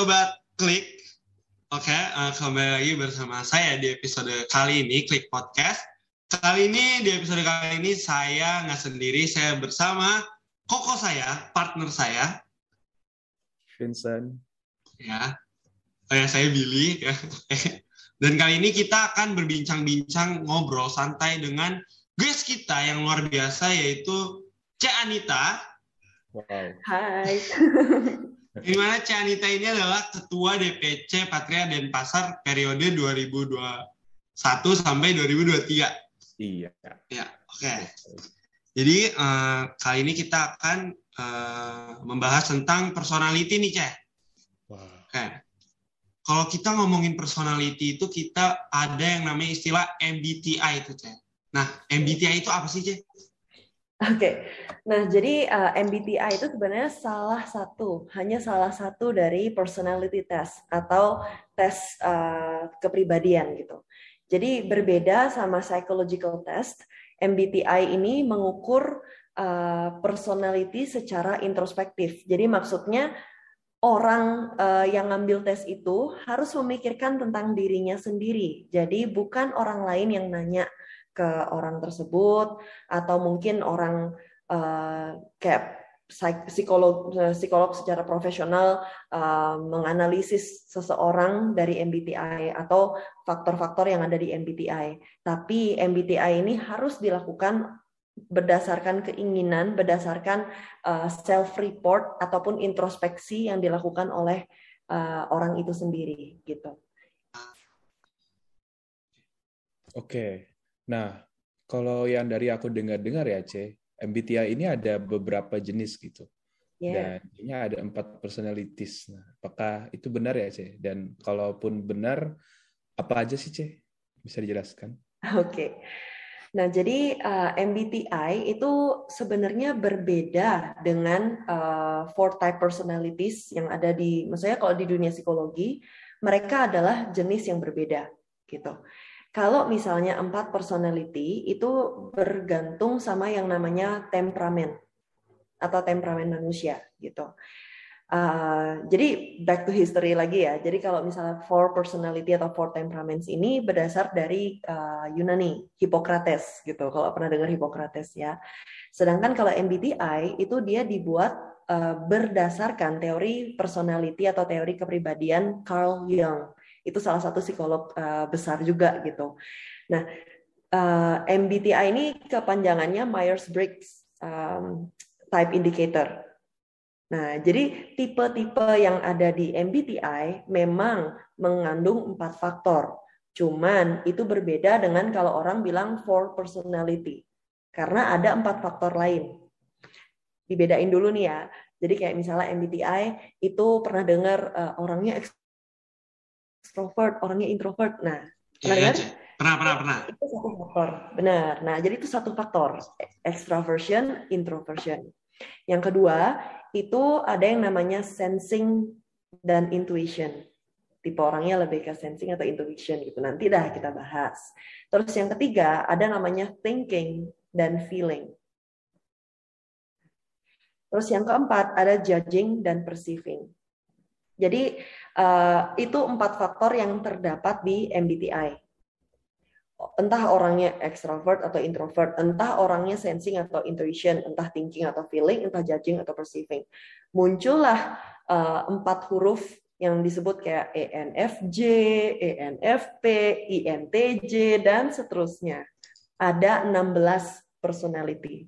sobat klik. Oke, uh, kembali lagi bersama saya di episode kali ini klik podcast. Kali ini di episode kali ini saya nggak sendiri, saya bersama koko saya, partner saya. Vincent. Ya, oh ya saya Billy. Ya. Dan kali ini kita akan berbincang-bincang ngobrol santai dengan guest kita yang luar biasa yaitu Cek Anita. Wow. Hai. Di mana Cek Anita ini adalah Ketua DPC Patria Denpasar periode 2021 sampai 2023. Iya. Ya, oke. Okay. Jadi uh, kali ini kita akan uh, membahas tentang personality nih, Ceh. Wow. Oke. Okay. Kalau kita ngomongin personality itu kita ada yang namanya istilah MBTI itu, Ceh. Nah, MBTI itu apa sih, Ceh? Oke, okay. Nah jadi uh, MBTI itu sebenarnya salah satu, hanya salah satu dari personality test atau tes uh, kepribadian gitu. Jadi berbeda sama psychological test, MBTI ini mengukur uh, personality secara introspektif. Jadi maksudnya orang uh, yang ngambil tes itu harus memikirkan tentang dirinya sendiri. Jadi bukan orang lain yang nanya ke orang tersebut atau mungkin orang uh, kayak psikolog psikolog secara profesional uh, menganalisis seseorang dari MBTI atau faktor-faktor yang ada di MBTI. Tapi MBTI ini harus dilakukan berdasarkan keinginan, berdasarkan uh, self report ataupun introspeksi yang dilakukan oleh uh, orang itu sendiri gitu. Oke. Nah, kalau yang dari aku dengar-dengar ya, C, MBTI ini ada beberapa jenis gitu. Yeah. Dan ini ada empat personalities. Nah, apakah itu benar ya, C? Dan kalaupun benar, apa aja sih, C? Bisa dijelaskan? Oke. Okay. Nah, jadi uh, MBTI itu sebenarnya berbeda dengan uh, four type personalities yang ada di, maksudnya kalau di dunia psikologi, mereka adalah jenis yang berbeda, gitu. Kalau misalnya empat personality itu bergantung sama yang namanya temperamen atau temperamen manusia gitu. Uh, jadi back to history lagi ya. Jadi kalau misalnya four personality atau four temperaments ini berdasar dari uh, Yunani, Hippocrates gitu. Kalau pernah dengar Hippocrates ya. Sedangkan kalau MBTI itu dia dibuat uh, berdasarkan teori personality atau teori kepribadian Carl Jung itu salah satu psikolog uh, besar juga gitu. Nah, uh, eh, MBTI ini kepanjangannya Myers-Briggs um, Type Indicator. Nah, jadi tipe-tipe yang ada di MBTI memang mengandung empat faktor. Cuman itu berbeda dengan kalau orang bilang four personality. Karena ada empat faktor lain. Dibedain dulu nih ya. Jadi kayak misalnya MBTI itu pernah dengar uh, orangnya extrovert, orangnya introvert. Nah, pernah iya, iya Pernah, pernah, pernah. Itu satu faktor. Benar. Nah, jadi itu satu faktor. Extroversion, introversion. Yang kedua, itu ada yang namanya sensing dan intuition. Tipe orangnya lebih ke sensing atau intuition gitu. Nanti dah kita bahas. Terus yang ketiga, ada namanya thinking dan feeling. Terus yang keempat, ada judging dan perceiving. Jadi uh, itu empat faktor yang terdapat di MBTI. Entah orangnya extrovert atau introvert, entah orangnya sensing atau intuition, entah thinking atau feeling, entah judging atau perceiving. Muncullah uh, empat huruf yang disebut kayak ENFJ, ENFP, INTJ, dan seterusnya. Ada 16 personality.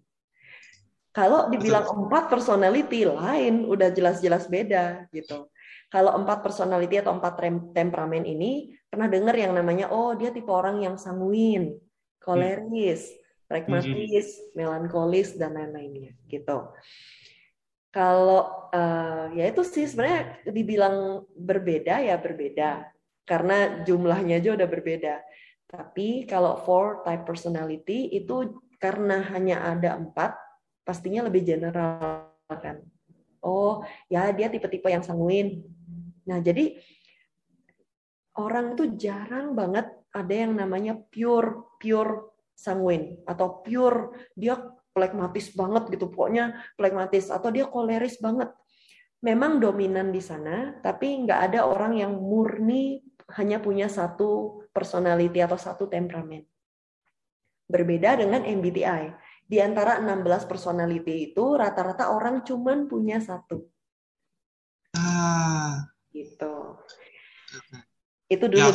Kalau dibilang empat personality lain, udah jelas-jelas beda gitu kalau empat personality atau empat temperamen ini pernah dengar yang namanya oh dia tipe orang yang sanguin, koleris, pragmatis, hmm. melankolis dan lain-lainnya gitu. Kalau uh, ya itu sih sebenarnya dibilang berbeda ya berbeda karena jumlahnya aja udah berbeda. Tapi kalau four type personality itu karena hanya ada empat, pastinya lebih general kan. Oh ya dia tipe-tipe yang sanguin, Nah, jadi orang itu jarang banget ada yang namanya pure pure sanguin atau pure dia plekmatis banget gitu pokoknya plekmatis atau dia koleris banget memang dominan di sana, tapi nggak ada orang yang murni hanya punya satu personality atau satu temperamen. Berbeda dengan MBTI. Di antara 16 personality itu rata-rata orang cuman punya satu. Ah. Gitu. Itu dulu. Ya,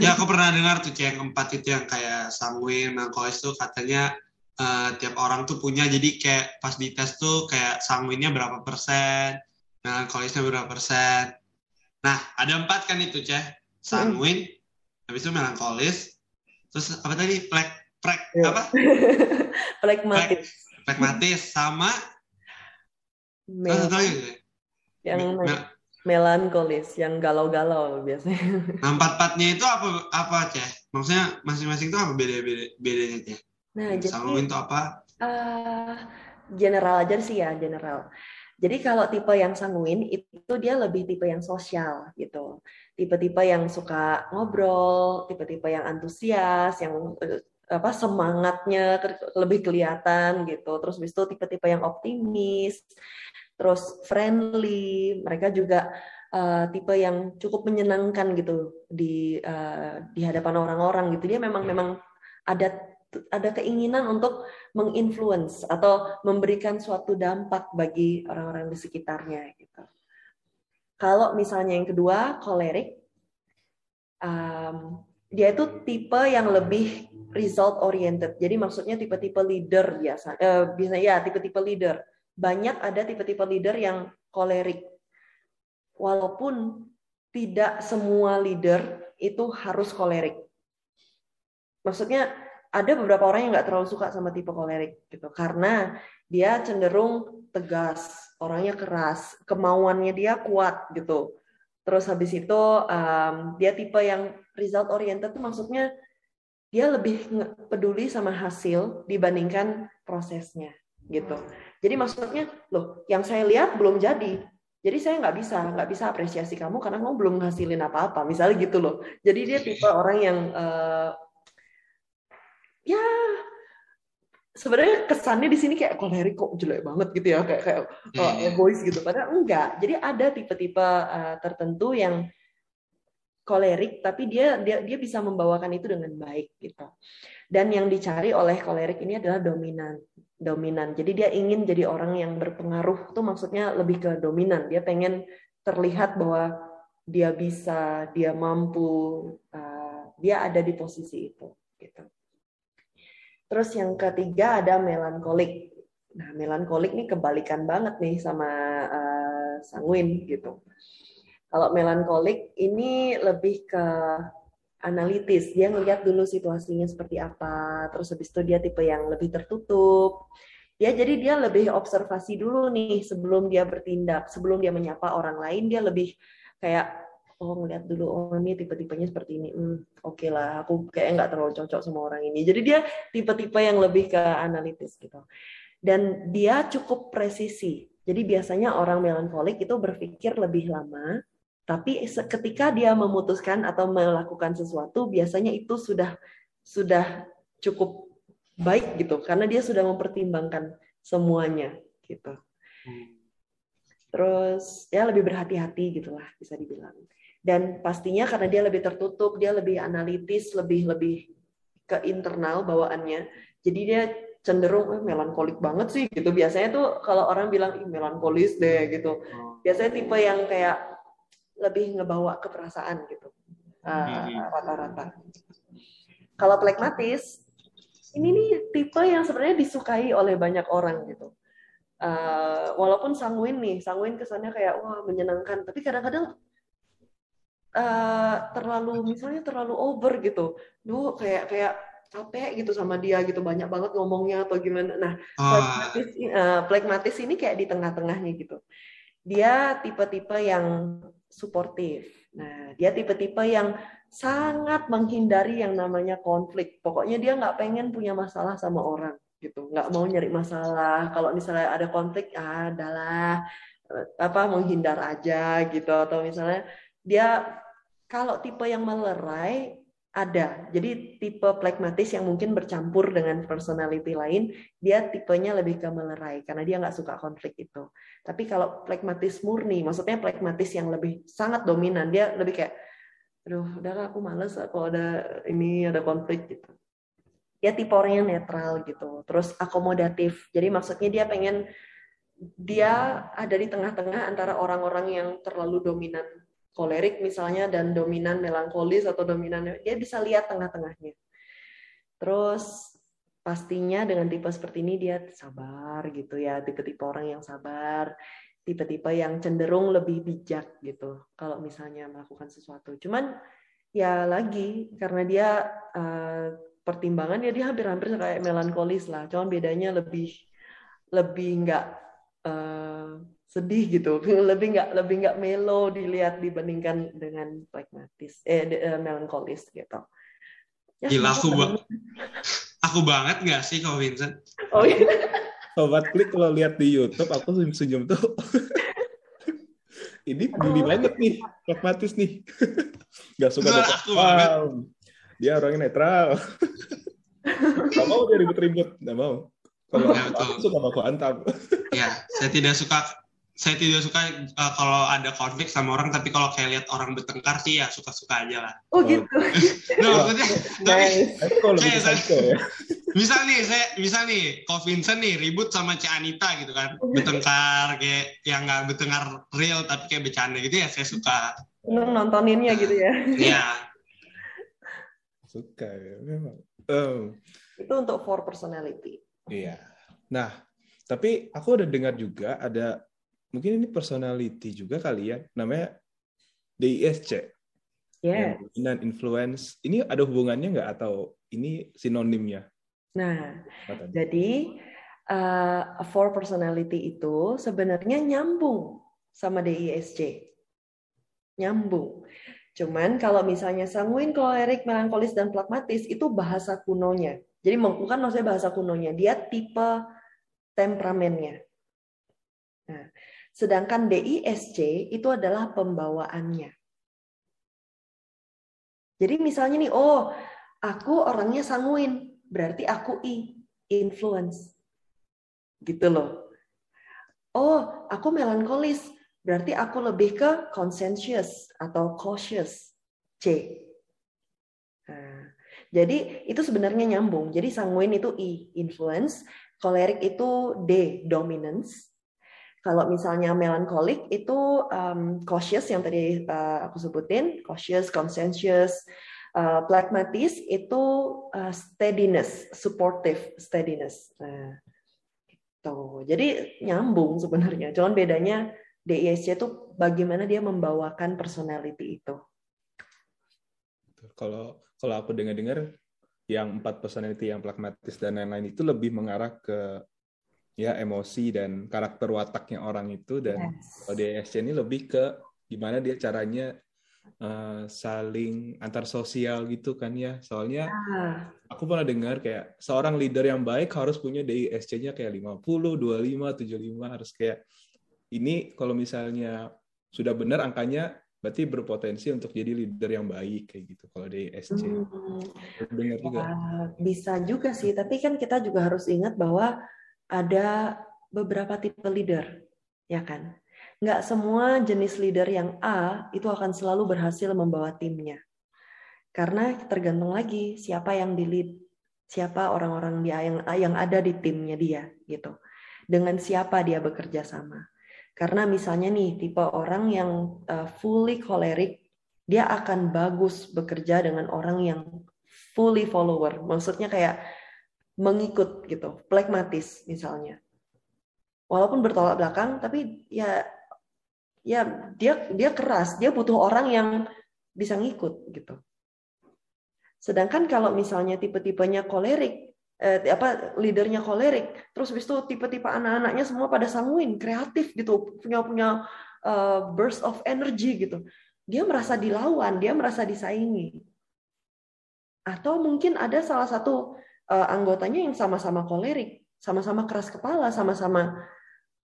ya aku pernah dengar tuh yang keempat itu yang kayak sanguin, melankolis tuh katanya uh, tiap orang tuh punya jadi kayak pas dites tuh kayak sanguinnya berapa persen, melankolisnya berapa persen. Nah, ada empat kan itu, Ceh. Sanguin, hmm. habis itu melankolis, terus apa tadi? Plek, plek, ya. apa? Plekmatis. Plekmatis sama Mel satu lagi. Yang Mel melankolis, yang galau-galau biasanya. Nah, empat-empatnya itu apa apa Ceh? Maksudnya masing-masing itu apa beda-beda bedanya Ceh? Nah, jadi Sanguin itu apa? Uh, general aja sih ya, general. Jadi kalau tipe yang sanguin itu dia lebih tipe yang sosial gitu. Tipe-tipe yang suka ngobrol, tipe-tipe yang antusias, yang eh, apa semangatnya lebih kelihatan gitu. Terus bis itu tipe-tipe yang optimis, terus friendly. Mereka juga uh, tipe yang cukup menyenangkan gitu di uh, di hadapan orang-orang gitu. Dia memang memang ada ada keinginan untuk menginfluence atau memberikan suatu dampak bagi orang-orang di sekitarnya gitu. Kalau misalnya yang kedua kolerik, um, dia itu tipe yang lebih result oriented. Jadi maksudnya tipe-tipe leader biasa, uh, biasanya ya tipe-tipe leader. Banyak ada tipe-tipe leader yang kolerik. Walaupun tidak semua leader itu harus kolerik. Maksudnya ada beberapa orang yang nggak terlalu suka sama tipe kolerik gitu karena dia cenderung tegas, orangnya keras, kemauannya dia kuat gitu. Terus habis itu um, dia tipe yang result oriented tuh maksudnya dia lebih peduli sama hasil dibandingkan prosesnya gitu. Jadi maksudnya loh, yang saya lihat belum jadi. Jadi saya nggak bisa nggak bisa apresiasi kamu karena kamu belum ngasilin apa-apa. Misalnya gitu loh. Jadi dia tipe orang yang uh, ya sebenarnya kesannya di sini kayak kolerik kok jelek banget gitu ya kayak kayak uh, egois gitu padahal enggak jadi ada tipe-tipe uh, tertentu yang kolerik tapi dia dia dia bisa membawakan itu dengan baik gitu. Dan yang dicari oleh kolerik ini adalah dominan. Dominan. Jadi dia ingin jadi orang yang berpengaruh tuh maksudnya lebih ke dominan. Dia pengen terlihat bahwa dia bisa, dia mampu, uh, dia ada di posisi itu gitu. Terus yang ketiga ada melankolik. Nah, melankolik ini kebalikan banget nih sama uh, sanguin gitu kalau melankolik ini lebih ke analitis. Dia ngelihat dulu situasinya seperti apa, terus habis itu dia tipe yang lebih tertutup. Ya, jadi dia lebih observasi dulu nih sebelum dia bertindak, sebelum dia menyapa orang lain, dia lebih kayak oh ngeliat dulu oh ini tipe-tipenya seperti ini. Hmm, oke okay lah aku kayak nggak terlalu cocok sama orang ini. Jadi dia tipe-tipe yang lebih ke analitis gitu. Dan dia cukup presisi. Jadi biasanya orang melankolik itu berpikir lebih lama tapi ketika dia memutuskan atau melakukan sesuatu, biasanya itu sudah sudah cukup baik gitu, karena dia sudah mempertimbangkan semuanya gitu. Terus ya lebih berhati-hati gitulah bisa dibilang. Dan pastinya karena dia lebih tertutup, dia lebih analitis, lebih lebih ke internal bawaannya. Jadi dia cenderung eh, melankolik banget sih gitu. Biasanya tuh kalau orang bilang Ih, melankolis deh gitu. Oh. Biasanya tipe yang kayak lebih ngebawa ke perasaan gitu uh, rata-rata. Kalau plekmatis ini nih tipe yang sebenarnya disukai oleh banyak orang gitu. Uh, walaupun sanguin nih, sanguin kesannya kayak wah menyenangkan, tapi kadang-kadang uh, terlalu misalnya terlalu over gitu. Duh kayak kayak capek gitu sama dia gitu banyak banget ngomongnya atau gimana. Nah, plekmatis, uh, plekmatis ini kayak di tengah-tengahnya gitu. Dia tipe-tipe yang suportif. Nah, dia tipe-tipe yang sangat menghindari yang namanya konflik. Pokoknya dia nggak pengen punya masalah sama orang gitu, nggak mau nyari masalah. Kalau misalnya ada konflik, ah, adalah apa menghindar aja gitu. Atau misalnya dia kalau tipe yang melerai, ada. Jadi tipe plekmatis yang mungkin bercampur dengan personality lain, dia tipenya lebih ke melerai karena dia nggak suka konflik itu. Tapi kalau plekmatis murni, maksudnya plekmatis yang lebih sangat dominan, dia lebih kayak, aduh, udah aku males kalau ada ini ada konflik gitu. Dia tipe orang yang netral gitu, terus akomodatif. Jadi maksudnya dia pengen dia ada di tengah-tengah antara orang-orang yang terlalu dominan kolerik misalnya dan dominan melankolis atau dominan dia bisa lihat tengah-tengahnya. Terus pastinya dengan tipe seperti ini dia sabar gitu ya, tipe-tipe orang yang sabar, tipe-tipe yang cenderung lebih bijak gitu kalau misalnya melakukan sesuatu. Cuman ya lagi karena dia uh, pertimbangan ya dia hampir-hampir kayak melankolis lah, cuman bedanya lebih lebih nggak uh, sedih gitu. Lebih nggak lebih nggak melo dilihat dibandingkan dengan pragmatis eh uh, melankolis gitu. Ya, gila aku ba aku banget nggak sih kau Vincent? Oh iya. Sobat klik kalau lihat di YouTube aku senyum senyum tuh. Ini oh. banget nih pragmatis nih. Nggak suka aku wow. dia orangnya netral. Nggak mau dia ribut-ribut nggak mau. Kalau ya, aku suka aku antam ya saya tidak suka saya tidak suka uh, kalau ada konflik sama orang tapi kalau kayak lihat orang bertengkar sih ya suka-suka aja lah. Oh gitu. nah, maksudnya tapi kayak saya, ya. misal nih saya misal nih Ko Vincent nih ribut sama Ci Anita gitu kan oh, gitu. bertengkar kayak yang nggak bertengkar real tapi kayak bercanda gitu ya saya suka. Nontoninnya nah, gitu ya. Iya. suka ya memang. Um. Itu untuk for personality. Iya. Nah, tapi aku udah dengar juga ada mungkin ini personality juga kali ya namanya DISC yeah. dan influence. Ini ada hubungannya nggak atau ini sinonimnya? Nah jadi uh, four personality itu sebenarnya nyambung sama DISC nyambung. Cuman kalau misalnya sanguin kolerik melankolis dan pragmatis itu bahasa kunonya. Jadi bukan maksudnya bahasa kunonya dia tipe temperamennya. Nah Sedangkan DISC itu adalah pembawaannya. Jadi misalnya nih, oh aku orangnya sanguin, berarti aku I, influence. Gitu loh. Oh, aku melankolis, berarti aku lebih ke conscientious atau cautious, C. Nah, jadi itu sebenarnya nyambung. Jadi sanguin itu I, influence, kolerik itu D, dominance, kalau misalnya melankolik itu um, cautious yang tadi uh, aku sebutin, cautious, conscientious, uh, pragmatis itu uh, steadiness, supportive steadiness. Nah, gitu. Jadi nyambung sebenarnya. Cuman bedanya DISC itu bagaimana dia membawakan personality itu. Kalau kalau aku dengar-dengar yang empat personality yang pragmatis dan lain-lain itu lebih mengarah ke ya emosi dan karakter wataknya orang itu dan yes. ODS ini lebih ke gimana dia caranya uh, saling antar sosial gitu kan ya soalnya ah. aku pernah dengar kayak seorang leader yang baik harus punya DISC-nya kayak 50, 25, 75 harus kayak ini kalau misalnya sudah benar angkanya berarti berpotensi untuk jadi leader yang baik kayak gitu kalau DISC. Hmm. Dengar juga. bisa juga sih, tapi kan kita juga harus ingat bahwa ada beberapa tipe leader, ya kan? Nggak semua jenis leader yang A itu akan selalu berhasil membawa timnya. Karena tergantung lagi siapa yang di lead, siapa orang-orang dia yang yang ada di timnya dia gitu. Dengan siapa dia bekerja sama. Karena misalnya nih tipe orang yang uh, fully choleric, dia akan bagus bekerja dengan orang yang fully follower. Maksudnya kayak mengikut gitu, plekmatis misalnya. Walaupun bertolak belakang, tapi ya ya dia dia keras, dia butuh orang yang bisa ngikut gitu. Sedangkan kalau misalnya tipe-tipenya kolerik, eh, apa leadernya kolerik, terus habis itu tipe-tipe anak-anaknya semua pada sanguin, kreatif gitu, punya punya uh, burst of energy gitu. Dia merasa dilawan, dia merasa disaingi. Atau mungkin ada salah satu uh, anggotanya yang sama-sama kolerik, sama-sama keras kepala, sama-sama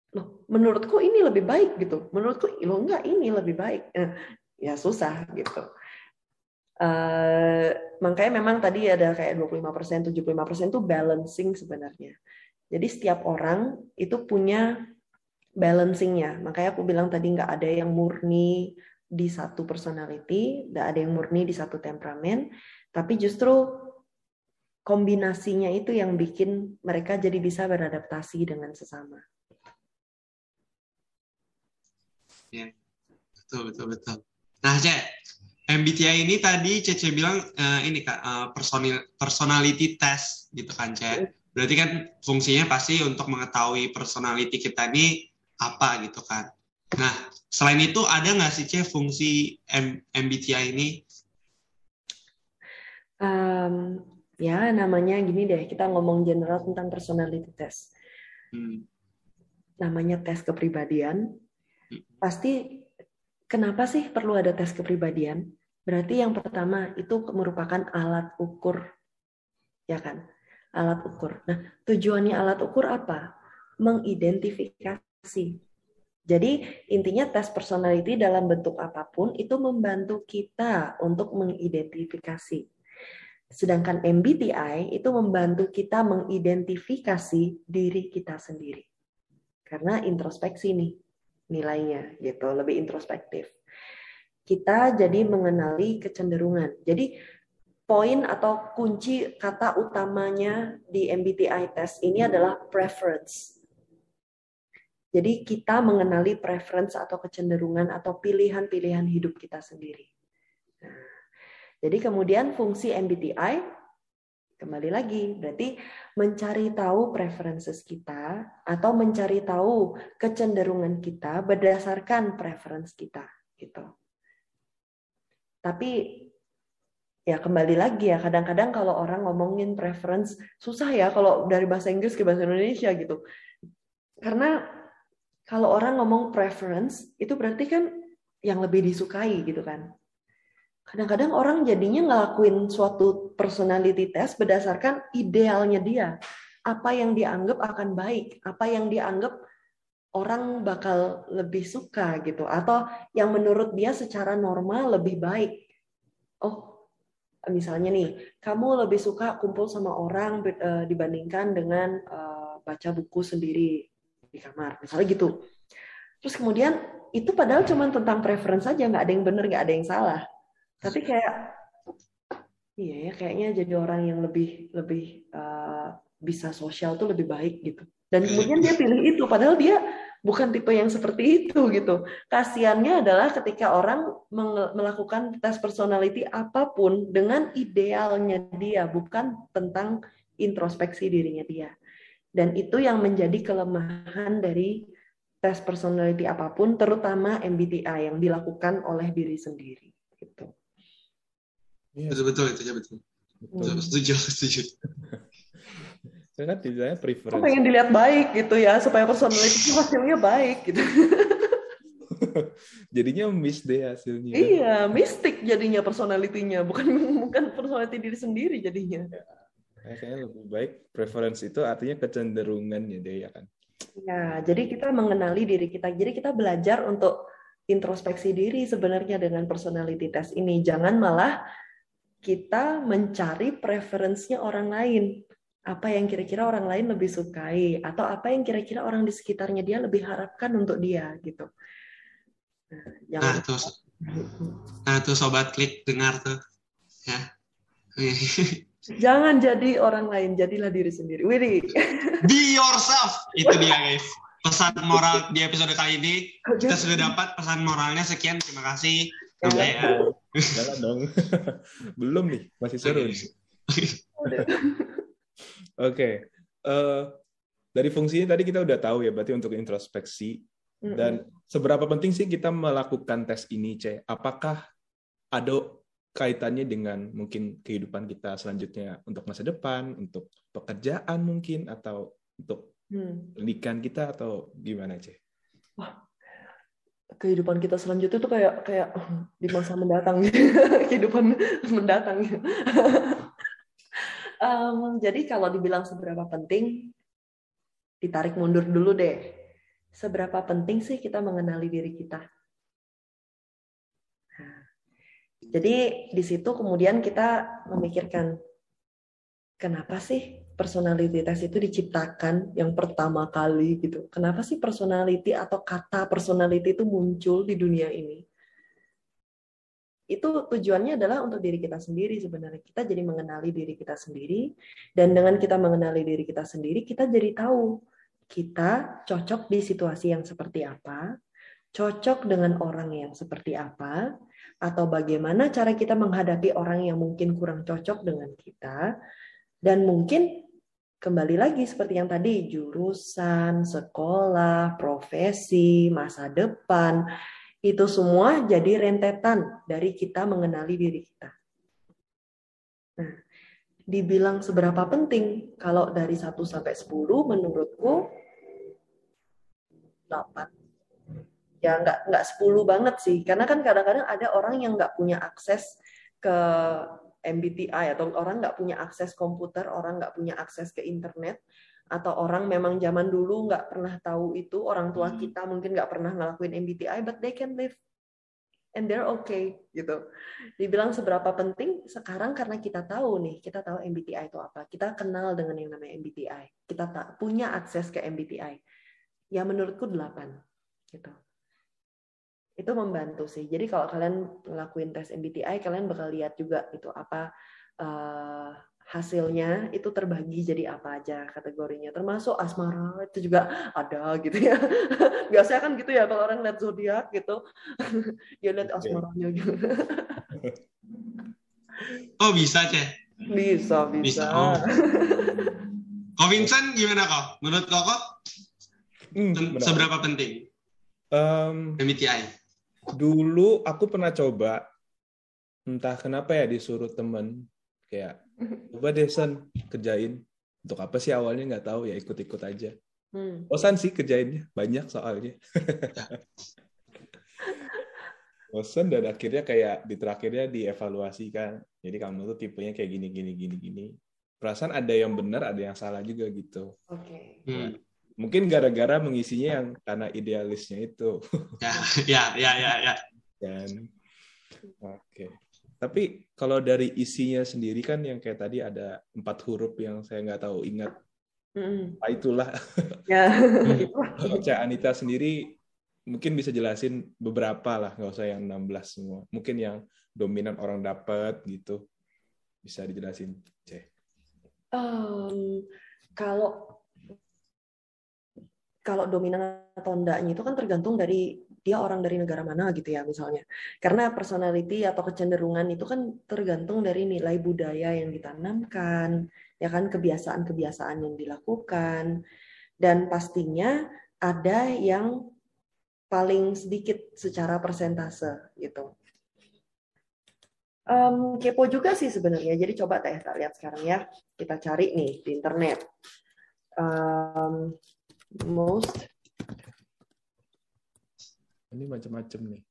loh menurutku ini lebih baik gitu menurutku lo enggak ini lebih baik eh, ya susah gitu Uh, makanya memang tadi ada kayak 25%, 75% itu balancing sebenarnya. Jadi setiap orang itu punya balancingnya. Makanya aku bilang tadi nggak ada yang murni di satu personality, nggak ada yang murni di satu temperamen, tapi justru kombinasinya itu yang bikin mereka jadi bisa beradaptasi dengan sesama. Ya, betul betul betul. Nah, Cek, MBTI ini tadi Cece bilang uh, ini kak uh, personal personality test gitu kan Cek. Berarti kan fungsinya pasti untuk mengetahui personality kita ini apa gitu kan. Nah, selain itu ada nggak sih Cek fungsi M MBTI ini? Um, ya namanya gini deh, kita ngomong general tentang personality test. Hmm. Namanya tes kepribadian. Hmm. Pasti kenapa sih perlu ada tes kepribadian? Berarti yang pertama itu merupakan alat ukur, ya kan? Alat ukur. Nah, tujuannya alat ukur apa? Mengidentifikasi. Jadi intinya tes personality dalam bentuk apa pun itu membantu kita untuk mengidentifikasi. Sedangkan MBTI itu membantu kita mengidentifikasi diri kita sendiri. Karena introspeksi nih nilainya gitu, lebih introspektif kita jadi mengenali kecenderungan. Jadi poin atau kunci kata utamanya di MBTI test ini adalah preference. Jadi kita mengenali preference atau kecenderungan atau pilihan-pilihan hidup kita sendiri. Nah, jadi kemudian fungsi MBTI kembali lagi berarti mencari tahu preferences kita atau mencari tahu kecenderungan kita berdasarkan preference kita gitu. Tapi ya kembali lagi ya kadang-kadang kalau orang ngomongin preference susah ya kalau dari bahasa Inggris ke bahasa Indonesia gitu. Karena kalau orang ngomong preference itu berarti kan yang lebih disukai gitu kan. Kadang-kadang orang jadinya ngelakuin suatu personality test berdasarkan idealnya dia. Apa yang dianggap akan baik, apa yang dianggap orang bakal lebih suka gitu atau yang menurut dia secara normal lebih baik. Oh, misalnya nih, kamu lebih suka kumpul sama orang uh, dibandingkan dengan uh, baca buku sendiri di kamar, misalnya gitu. Terus kemudian itu padahal cuma tentang preference saja, nggak ada yang benar, nggak ada yang salah. Tapi kayak iya ya kayaknya jadi orang yang lebih lebih uh, bisa sosial tuh lebih baik gitu. Dan kemudian dia pilih itu, padahal dia bukan tipe yang seperti itu gitu. Kasiannya adalah ketika orang melakukan tes personality apa pun dengan idealnya dia, bukan tentang introspeksi dirinya dia. Dan itu yang menjadi kelemahan dari tes personality apa pun, terutama MBTI yang dilakukan oleh diri sendiri. Gitu. Betul betul itu ya betul. betul. Setuju setuju. Saya kan tidaknya prefer. Aku pengen dilihat baik gitu ya, supaya personality hasilnya baik gitu. jadinya miss deh hasilnya. Iya, mistik jadinya personalitinya, bukan bukan personality diri sendiri jadinya. Ya, kayaknya lebih baik preference itu artinya kecenderungan ya deh ya kan. Ya, jadi kita mengenali diri kita. Jadi kita belajar untuk introspeksi diri sebenarnya dengan personality test ini. Jangan malah kita mencari preferensinya orang lain apa yang kira-kira orang lain lebih sukai atau apa yang kira-kira orang di sekitarnya dia lebih harapkan untuk dia gitu. Nah, nah tuh, nah tuh sobat klik dengar tuh, ya. Jangan jadi orang lain, jadilah diri sendiri. Widi. Be yourself. Itu dia guys. Pesan moral di episode kali ini kita sudah dapat pesan moralnya sekian. Terima kasih. Ya. Jalan dong. Belum nih, masih seru. Oke. Okay. Uh, eh, dari fungsinya tadi kita udah tahu ya, berarti untuk introspeksi. Dan seberapa penting sih kita melakukan tes ini, C? Apakah ada kaitannya dengan mungkin kehidupan kita selanjutnya untuk masa depan, untuk pekerjaan mungkin, atau untuk hmm. pendidikan kita, atau gimana, C? Wah, kehidupan kita selanjutnya itu kayak kayak di masa mendatang kehidupan mendatang Um, jadi kalau dibilang seberapa penting, ditarik mundur dulu deh. Seberapa penting sih kita mengenali diri kita? Nah, Jadi di situ kemudian kita memikirkan kenapa sih personality test itu diciptakan yang pertama kali gitu. Kenapa sih personality atau kata personality itu muncul di dunia ini? Itu tujuannya adalah untuk diri kita sendiri sebenarnya. Kita jadi mengenali diri kita sendiri dan dengan kita mengenali diri kita sendiri, kita jadi tahu kita cocok di situasi yang seperti apa, cocok dengan orang yang seperti apa, atau bagaimana cara kita menghadapi orang yang mungkin kurang cocok dengan kita, dan mungkin kembali lagi seperti yang tadi, jurusan, sekolah, profesi, masa depan, itu semua jadi rentetan dari kita mengenali diri kita. Nah, dibilang seberapa penting, kalau dari 1 sampai 10 menurutku 8 ya nggak nggak 10 banget sih karena kan kadang-kadang ada orang yang nggak punya akses ke MBTI atau orang nggak punya akses komputer orang nggak punya akses ke internet atau orang memang zaman dulu nggak pernah tahu itu orang tua hmm. kita mungkin nggak pernah ngelakuin MBTI but they can live and they're okay gitu. Dibilang seberapa penting sekarang karena kita tahu nih, kita tahu MBTI itu apa. Kita kenal dengan yang namanya MBTI. Kita tak punya akses ke MBTI ya menurutku 8 gitu itu membantu sih. Jadi kalau kalian ngelakuin tes MBTI kalian bakal lihat juga itu apa uh, hasilnya itu terbagi jadi apa aja kategorinya. Termasuk asmara itu juga ada gitu ya. Biasanya kan gitu ya kalau orang lihat zodiak gitu. Dia lihat asmaranya gitu. Oh bisa ceh? Bisa bisa, bisa. Oh. Kok Vincent gimana kok? Menurut kok Hmm, Seberapa penting? Um, MBTI? Dulu aku pernah coba, entah kenapa ya disuruh temen kayak coba deh kerjain. Untuk apa sih awalnya nggak tahu ya ikut-ikut aja. Hmm. Bosan sih kerjainnya banyak soalnya. Bosan dan akhirnya kayak di terakhirnya dievaluasi kan. Jadi kamu tuh tipenya kayak gini gini gini gini. Perasaan ada yang benar, ada yang salah juga gitu. Oke. Okay. Hmm mungkin gara-gara mengisinya yang karena idealisnya itu. Ya ya ya ya, ya. dan oke. Okay. tapi kalau dari isinya sendiri kan yang kayak tadi ada empat huruf yang saya nggak tahu ingat. Mm. itulah. Ya. Cak Anita sendiri mungkin bisa jelasin beberapa lah nggak usah yang 16 semua. Mungkin yang dominan orang dapat gitu. Bisa dijelasin Cek. Um, kalau kalau dominan atau enggaknya itu kan tergantung dari dia orang dari negara mana gitu ya misalnya. Karena personality atau kecenderungan itu kan tergantung dari nilai budaya yang ditanamkan, ya kan kebiasaan-kebiasaan yang dilakukan dan pastinya ada yang paling sedikit secara persentase gitu. Um, kepo juga sih sebenarnya. Jadi coba teh tak lihat sekarang ya. Kita cari nih di internet. Um, most ini macam-macam nih.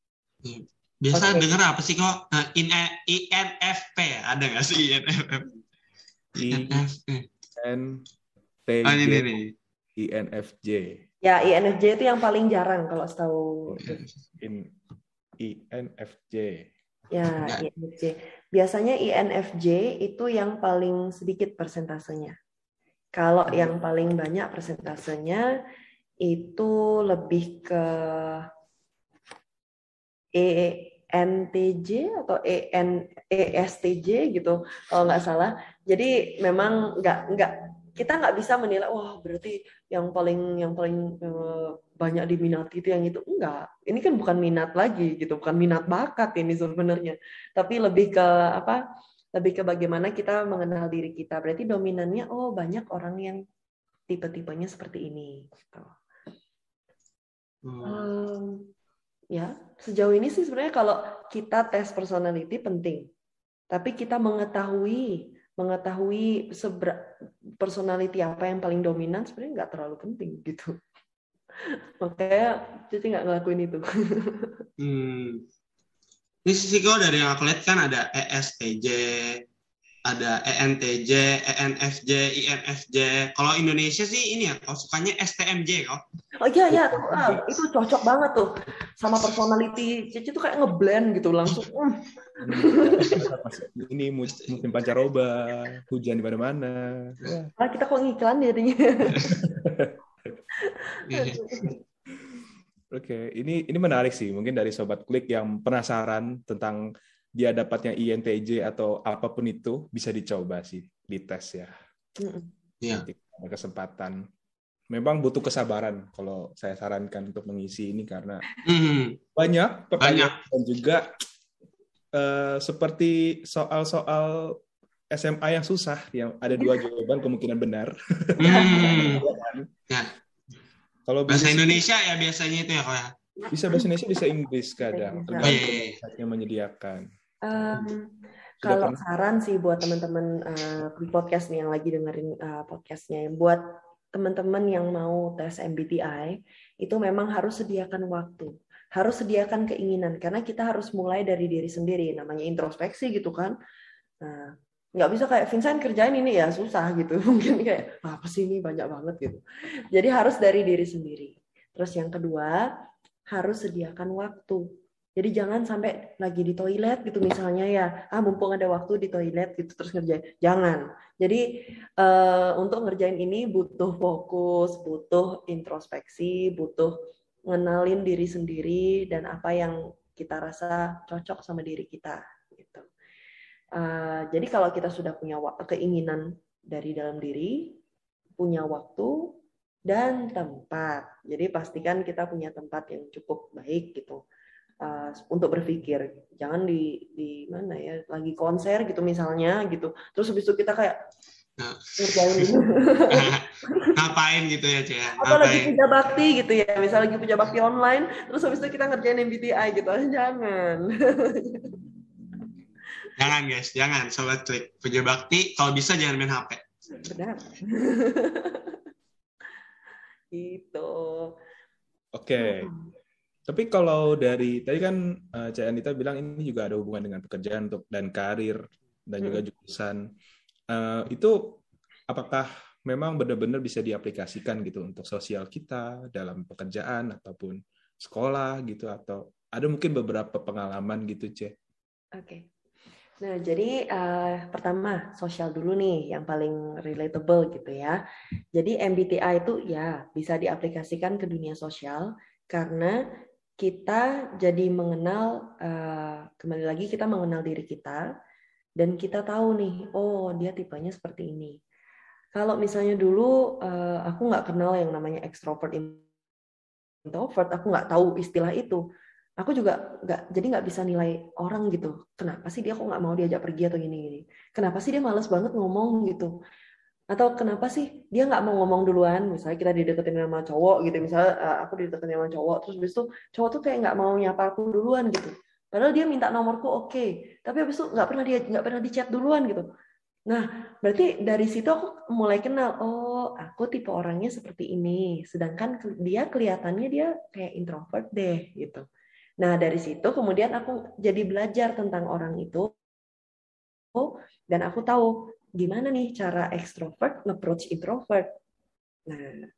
Iya. Biasa okay. dengar apa sih kok? Nah, in INFP ada nggak sih INFP? INFP. INTJ. Oh, ini, ini. INFJ. Ya, INFJ itu yang paling jarang kalau setahu. In INFJ. Ya, ya, INFJ. Biasanya INFJ itu yang paling sedikit persentasenya. Kalau yang paling banyak persentasenya itu lebih ke ENTJ atau EN ESTJ gitu kalau nggak salah. Jadi memang nggak nggak kita nggak bisa menilai wah berarti yang paling yang paling eh, banyak diminati itu yang itu enggak. Ini kan bukan minat lagi gitu, bukan minat bakat ini sebenarnya. Tapi lebih ke apa? Lebih ke bagaimana kita mengenal diri kita. Berarti dominannya, oh banyak orang yang tipe-tipenya seperti ini. Gitu. Hmm. Um, ya, sejauh ini sih sebenarnya kalau kita tes personality penting, tapi kita mengetahui mengetahui seber personality apa yang paling dominan sebenarnya nggak terlalu penting gitu. Makanya jadi nggak ngelakuin itu. hmm. Ini sih kok dari yang aku lihat kan ada ESTJ, ada ENTJ, ENFJ, INFJ. Kalau Indonesia sih ini ya, kau sukanya STMJ kok. Oh iya iya, ah, itu cocok banget tuh sama personality Cici tuh kayak ngeblend gitu langsung. Mm, ini musim pancaroba, hujan di mana-mana. Ya. kita kok ngiklan jadinya. Oke, ini ini menarik sih. Mungkin dari sobat klik yang penasaran tentang dia dapatnya INTJ atau apa pun itu bisa dicoba sih di tes ya. Iya. Ada kesempatan. Memang butuh kesabaran kalau saya sarankan untuk mengisi ini karena mm. banyak pertanyaan banyak. dan juga uh, seperti soal-soal SMA yang susah yang ada dua jawaban kemungkinan benar. Mm. ya. Kalau bahasa Indonesia ya biasanya itu ya kalau ya. Bisa bahasa Indonesia, bisa Inggris kadang. Tergantung oh, iya, iya. menyediakan. Um, kalau saran sih buat teman-teman uh, podcast nih yang lagi dengerin uh, podcastnya, yang buat teman-teman yang mau tes MBTI itu memang harus sediakan waktu, harus sediakan keinginan karena kita harus mulai dari diri sendiri, namanya introspeksi gitu kan. Nah, nggak bisa kayak Vincent kerjain ini ya susah gitu. Mungkin kayak apa sih ini? Banyak banget gitu. Jadi harus dari diri sendiri. Terus yang kedua harus sediakan waktu. Jadi jangan sampai lagi di toilet gitu misalnya ya. Ah mumpung ada waktu di toilet gitu terus ngerjain. Jangan. Jadi uh, untuk ngerjain ini butuh fokus butuh introspeksi butuh ngenalin diri sendiri dan apa yang kita rasa cocok sama diri kita Uh, jadi kalau kita sudah punya keinginan dari dalam diri, punya waktu dan tempat. Jadi pastikan kita punya tempat yang cukup baik gitu uh, untuk berpikir. Jangan di di mana ya lagi konser gitu misalnya gitu. Terus habis itu kita kayak nah. ngerjain ngapain gitu ya Cia ya? apa lagi puja bakti gitu ya misal lagi puja bakti online terus habis itu kita ngerjain MBTI gitu jangan Jangan guys, jangan sobat klik. Puja bakti, kalau bisa jangan main HP. Benar. itu. Oke. Okay. Hmm. Tapi kalau dari tadi kan uh, Cak Anita bilang ini juga ada hubungan dengan pekerjaan untuk dan karir dan juga hmm. jurusan. Uh, itu apakah memang benar-benar bisa diaplikasikan gitu untuk sosial kita dalam pekerjaan ataupun sekolah gitu atau ada mungkin beberapa pengalaman gitu, Cek? Oke. Okay. Nah, jadi uh, pertama sosial dulu nih yang paling relatable gitu ya. Jadi MBTI itu ya bisa diaplikasikan ke dunia sosial karena kita jadi mengenal uh, kembali lagi kita mengenal diri kita dan kita tahu nih, oh dia tipenya seperti ini. Kalau misalnya dulu uh, aku nggak kenal yang namanya extrovert introvert, aku nggak tahu istilah itu aku juga nggak jadi nggak bisa nilai orang gitu. Kenapa sih dia kok nggak mau diajak pergi atau gini gini kenapa sih dia males banget ngomong gitu? Atau kenapa sih dia nggak mau ngomong duluan? Misalnya kita dideketin sama cowok gitu misalnya uh, aku dideketin sama cowok terus itu cowok tuh kayak nggak mau nyapa aku duluan gitu. Padahal dia minta nomorku oke. Okay. tapi habis itu nggak pernah dia nggak pernah di chat duluan gitu. Nah berarti dari situ aku mulai kenal oh aku tipe orangnya seperti ini. Sedangkan dia kelihatannya dia kayak introvert deh gitu Nah, dari situ kemudian aku jadi belajar tentang orang itu dan aku tahu gimana nih cara ekstrovert approach introvert. Nah,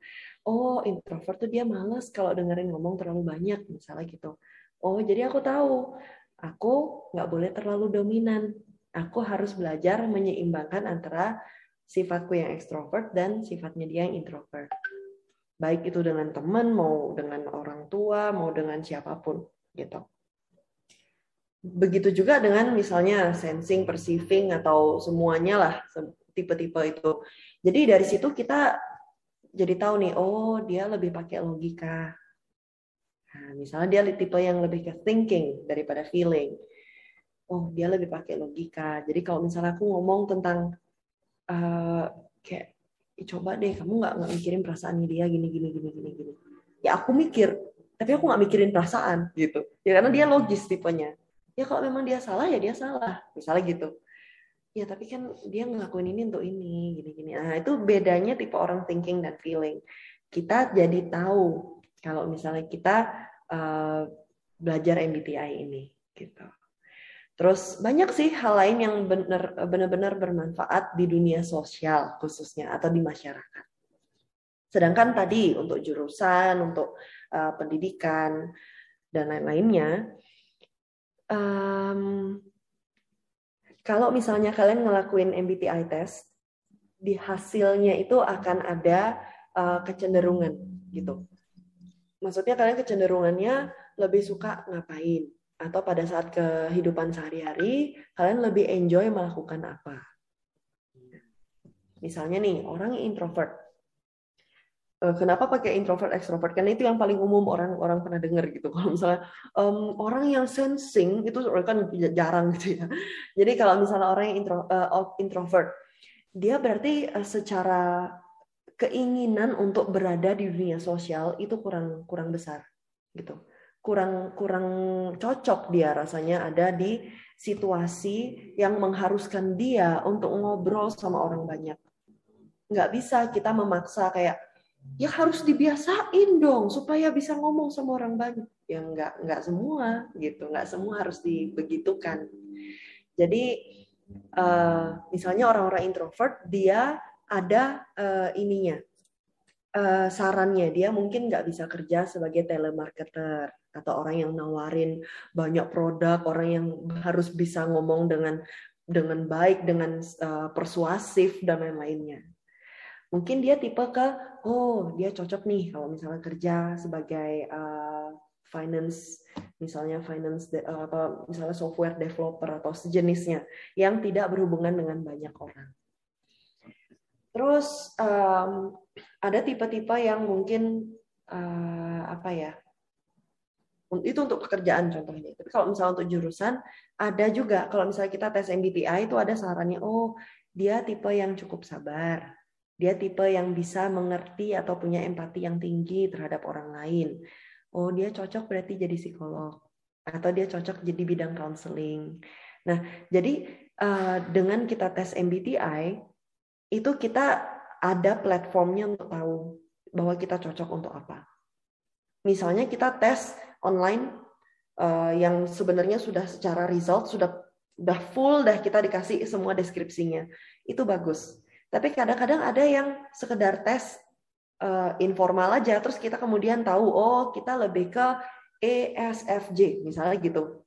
oh introvert tuh dia males kalau dengerin ngomong terlalu banyak misalnya gitu. Oh, jadi aku tahu aku nggak boleh terlalu dominan. Aku harus belajar menyeimbangkan antara sifatku yang ekstrovert dan sifatnya dia yang introvert. Baik itu dengan teman, mau dengan orang tua, mau dengan siapa pun gitu. Begitu juga dengan misalnya sensing, perceiving atau semuanya lah tipe-tipe itu. Jadi dari situ kita jadi tahu nih, oh dia lebih pakai logika. Nah, misalnya dia tipe yang lebih ke thinking daripada feeling. Oh dia lebih pakai logika. Jadi kalau misalnya aku ngomong tentang uh, kayak coba deh kamu nggak nggak mikirin perasaannya dia gini gini gini gini gini. Ya aku mikir tapi aku nggak mikirin perasaan. Gitu. Ya karena dia logis tipenya. Ya kalau memang dia salah ya dia salah. Misalnya gitu. Ya tapi kan dia ngelakuin ini untuk ini gini-gini. Nah itu bedanya tipe orang thinking dan feeling. Kita jadi tahu kalau misalnya kita uh, belajar MBTI ini gitu. Terus banyak sih hal lain yang benar benar bermanfaat di dunia sosial khususnya atau di masyarakat. Sedangkan tadi untuk jurusan untuk uh, pendidikan dan lain-lainnya um, kalau misalnya kalian ngelakuin MBTI test, di hasilnya itu akan ada uh, kecenderungan gitu. Maksudnya kalian kecenderungannya lebih suka ngapain atau pada saat kehidupan sehari-hari kalian lebih enjoy melakukan apa. Misalnya nih orang introvert, kenapa pakai introvert extrovert? Karena itu yang paling umum orang-orang pernah dengar gitu. Kalau misalnya um, orang yang sensing itu kan jarang gitu ya. Jadi kalau misalnya orang yang intro, uh, introvert dia berarti uh, secara keinginan untuk berada di dunia sosial itu kurang kurang besar gitu. Kurang kurang cocok dia rasanya ada di situasi yang mengharuskan dia untuk ngobrol sama orang banyak. Nggak bisa kita memaksa kayak ya harus dibiasain dong supaya bisa ngomong sama orang banyak. Ya nggak nggak semua gitu nggak semua harus dibegitukan. Jadi uh, misalnya orang-orang introvert dia ada uh, ininya uh, sarannya. Dia mungkin nggak bisa kerja sebagai telemarketer atau orang yang nawarin banyak produk orang yang harus bisa ngomong dengan dengan baik dengan persuasif dan lain-lainnya mungkin dia tipe ke oh dia cocok nih kalau misalnya kerja sebagai uh, finance misalnya finance uh, atau misalnya software developer atau sejenisnya yang tidak berhubungan dengan banyak orang. Terus um, ada tipe-tipe yang mungkin uh, apa ya itu untuk pekerjaan contohnya. Tapi kalau misalnya untuk jurusan ada juga. Kalau misalnya kita tes MBTI itu ada sarannya oh dia tipe yang cukup sabar, dia tipe yang bisa mengerti atau punya empati yang tinggi terhadap orang lain. Oh, dia cocok berarti jadi psikolog atau dia cocok jadi bidang counseling. Nah, jadi uh, dengan kita tes MBTI itu kita ada platformnya untuk tahu bahwa kita cocok untuk apa. Misalnya kita tes online uh, yang sebenarnya sudah secara result sudah udah full dah kita dikasih semua deskripsinya. Itu bagus. Tapi kadang-kadang ada yang sekedar tes uh, informal aja, terus kita kemudian tahu, oh kita lebih ke ESFJ, misalnya gitu.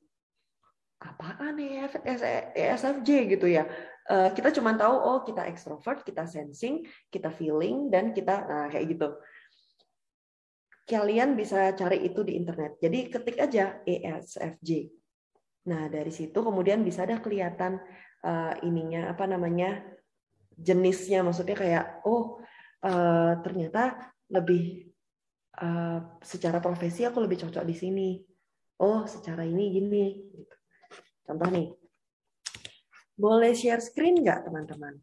Apaan ESFJ gitu ya? Uh, kita cuma tahu, oh kita ekstrovert, kita sensing, kita feeling, dan kita, nah kayak gitu. Kalian bisa cari itu di internet. Jadi ketik aja ESFJ. Nah dari situ kemudian bisa ada kelihatan uh, ininya apa namanya jenisnya maksudnya kayak oh uh, ternyata lebih uh, secara profesi aku lebih cocok di sini. Oh secara ini gini contoh nih. Boleh share screen nggak teman-teman?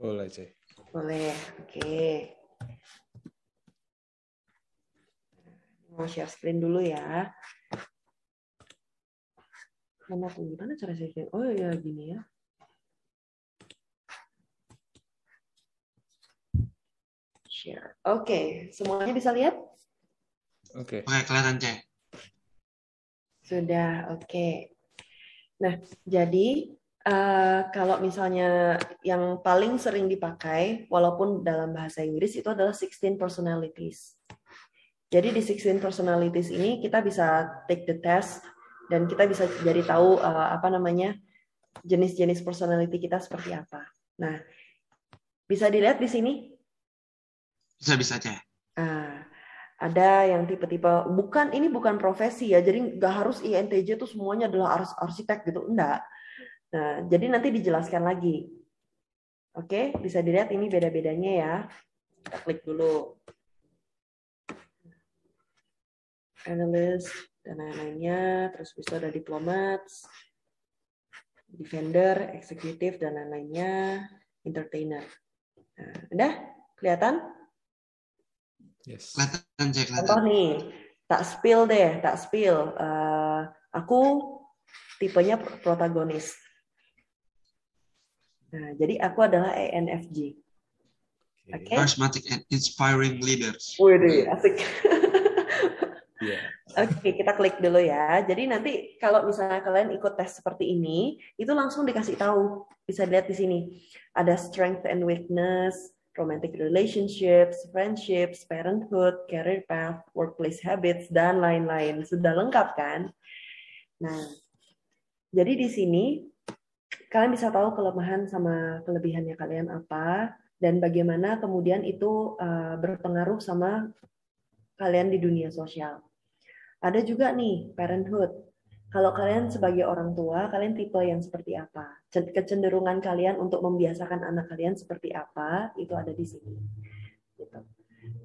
Boleh sih boleh oke. Okay. mau share screen dulu ya. Mana tuh gimana cara share screen? Oh ya gini ya share. Oke, okay. semuanya bisa lihat? Oke. Okay. Oke, kelihatan, Cek. Sudah, oke. Okay. Nah, jadi uh, kalau misalnya yang paling sering dipakai, walaupun dalam bahasa Inggris, itu adalah 16 personalities. Jadi di 16 personalities ini kita bisa take the test dan kita bisa jadi tahu uh, apa namanya jenis-jenis personality kita seperti apa. Nah, bisa dilihat di sini bisa bisa aja. Ah, ada yang tipe-tipe bukan ini bukan profesi ya, jadi nggak harus INTJ itu semuanya adalah arsitek gitu, enggak. Nah, jadi nanti dijelaskan lagi. Oke, bisa dilihat ini beda-bedanya ya. Kita klik dulu. Analyst dan lain-lainnya, terus bisa ada diplomat, defender, eksekutif dan lain-lainnya, entertainer. Nah, udah kelihatan? Yes. Kelihatan, Cek. Contoh nih, tak spill deh, tak spill. Uh, aku tipenya protagonis. Nah, jadi aku adalah ENFJ. Oke. Okay. Charismatic and inspiring leaders. Wih, asik. yeah. Oke, okay, kita klik dulu ya. Jadi nanti kalau misalnya kalian ikut tes seperti ini, itu langsung dikasih tahu. Bisa lihat di sini. Ada strength and weakness, romantic relationships, friendships, parenthood, career path, workplace habits, dan lain-lain. Sudah lengkap kan? Nah, Jadi di sini kalian bisa tahu kelemahan sama kelebihannya kalian apa dan bagaimana kemudian itu uh, berpengaruh sama kalian di dunia sosial. Ada juga nih parenthood. Kalau kalian sebagai orang tua, kalian tipe yang seperti apa? Kecenderungan kalian untuk membiasakan anak kalian seperti apa? Itu ada di sini. Gitu.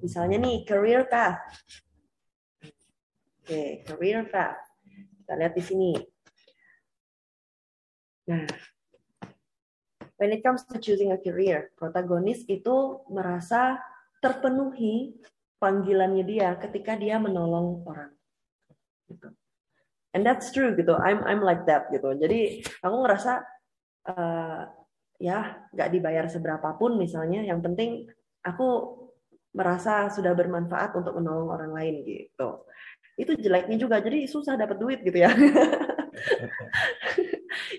Misalnya nih career path. Oke, okay, career path. Kita lihat di sini. Nah, when it comes to choosing a career, protagonis itu merasa terpenuhi panggilannya dia ketika dia menolong orang. Gitu. And that's true gitu. I'm I'm like that gitu. Jadi aku ngerasa uh, ya nggak dibayar seberapa pun misalnya, yang penting aku merasa sudah bermanfaat untuk menolong orang lain gitu. Itu jeleknya juga. Jadi susah dapat duit gitu ya.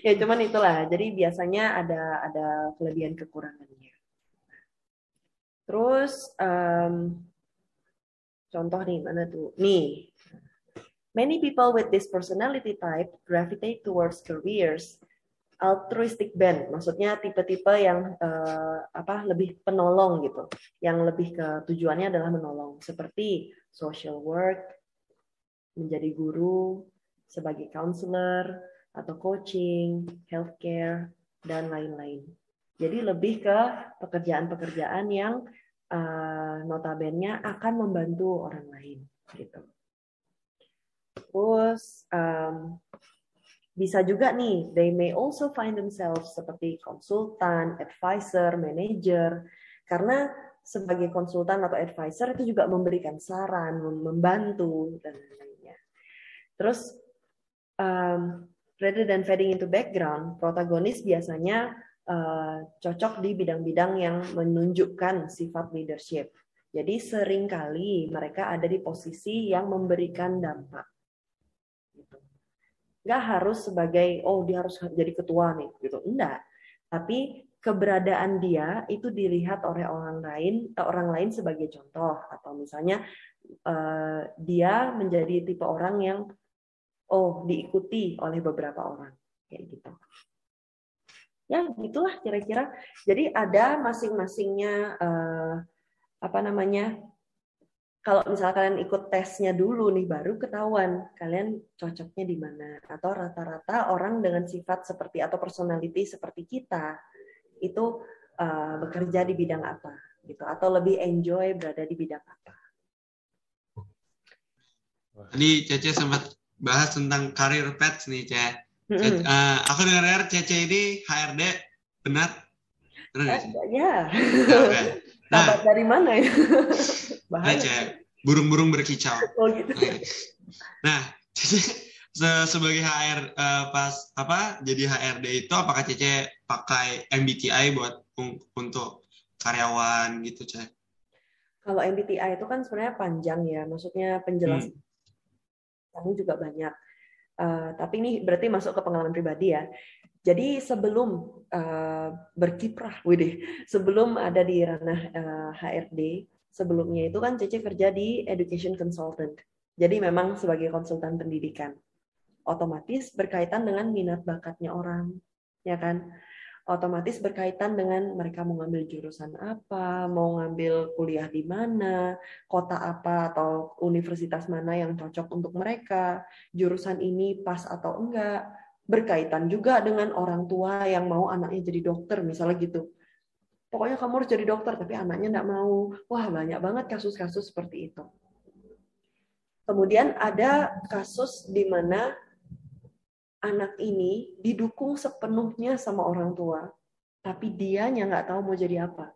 ya cuman itulah jadi biasanya ada ada kelebihan kekurangannya terus um, contoh nih mana tuh nih many people with this personality type gravitate towards careers altruistic bent maksudnya tipe-tipe yang uh, apa lebih penolong gitu yang lebih ke tujuannya adalah menolong seperti social work menjadi guru sebagai counselor atau coaching, healthcare, dan lain-lain. Jadi lebih ke pekerjaan-pekerjaan yang uh, notabene akan membantu orang lain gitu. Terus um, bisa juga nih, they may also find themselves seperti konsultan, advisor, manager, karena sebagai konsultan atau advisor itu juga memberikan saran, membantu dan lain-lainnya. Terus um, rather than fading into background, protagonis biasanya uh, cocok di bidang-bidang yang menunjukkan sifat leadership. Jadi sering kali mereka ada di posisi yang memberikan dampak. Nggak harus sebagai, oh dia harus jadi ketua nih, gitu. Enggak. Tapi keberadaan dia itu dilihat oleh orang lain, eh, orang lain sebagai contoh. Atau misalnya uh, dia menjadi tipe orang yang oh diikuti oleh beberapa orang kayak gitu ya gitulah kira-kira jadi ada masing-masingnya uh, apa namanya kalau misalnya kalian ikut tesnya dulu nih baru ketahuan kalian cocoknya di mana atau rata-rata orang dengan sifat seperti atau personality seperti kita itu uh, bekerja di bidang apa gitu atau lebih enjoy berada di bidang apa. Tadi Cece sempat bahas tentang karir pets nih, Ce. Mm-hmm. Uh, aku dengar-dengar Cece ini HRD, benar? Benar uh, Ya. Nah, dari mana ya? Bahaya. Cece, burung-burung berkicau. Oh gitu. Okay. Nah, Cece se sebagai HR uh, eh, pas apa jadi HRD itu apakah Cece pakai MBTI buat untuk karyawan gitu, Ce? Kalau MBTI itu kan sebenarnya panjang ya, maksudnya penjelasan hmm kami juga banyak. Uh, tapi ini berarti masuk ke pengalaman pribadi ya. Jadi sebelum uh, berkiprah, widih, sebelum ada di ranah uh, HRD, sebelumnya itu kan Cece kerja di education consultant. Jadi memang sebagai konsultan pendidikan. Otomatis berkaitan dengan minat bakatnya orang, ya kan? otomatis berkaitan dengan mereka mau ngambil jurusan apa, mau ngambil kuliah di mana, kota apa atau universitas mana yang cocok untuk mereka, jurusan ini pas atau enggak, berkaitan juga dengan orang tua yang mau anaknya jadi dokter misalnya gitu. Pokoknya kamu harus jadi dokter tapi anaknya enggak mau. Wah, banyak banget kasus-kasus seperti itu. Kemudian ada kasus di mana anak ini didukung sepenuhnya sama orang tua, tapi dianya nggak tahu mau jadi apa.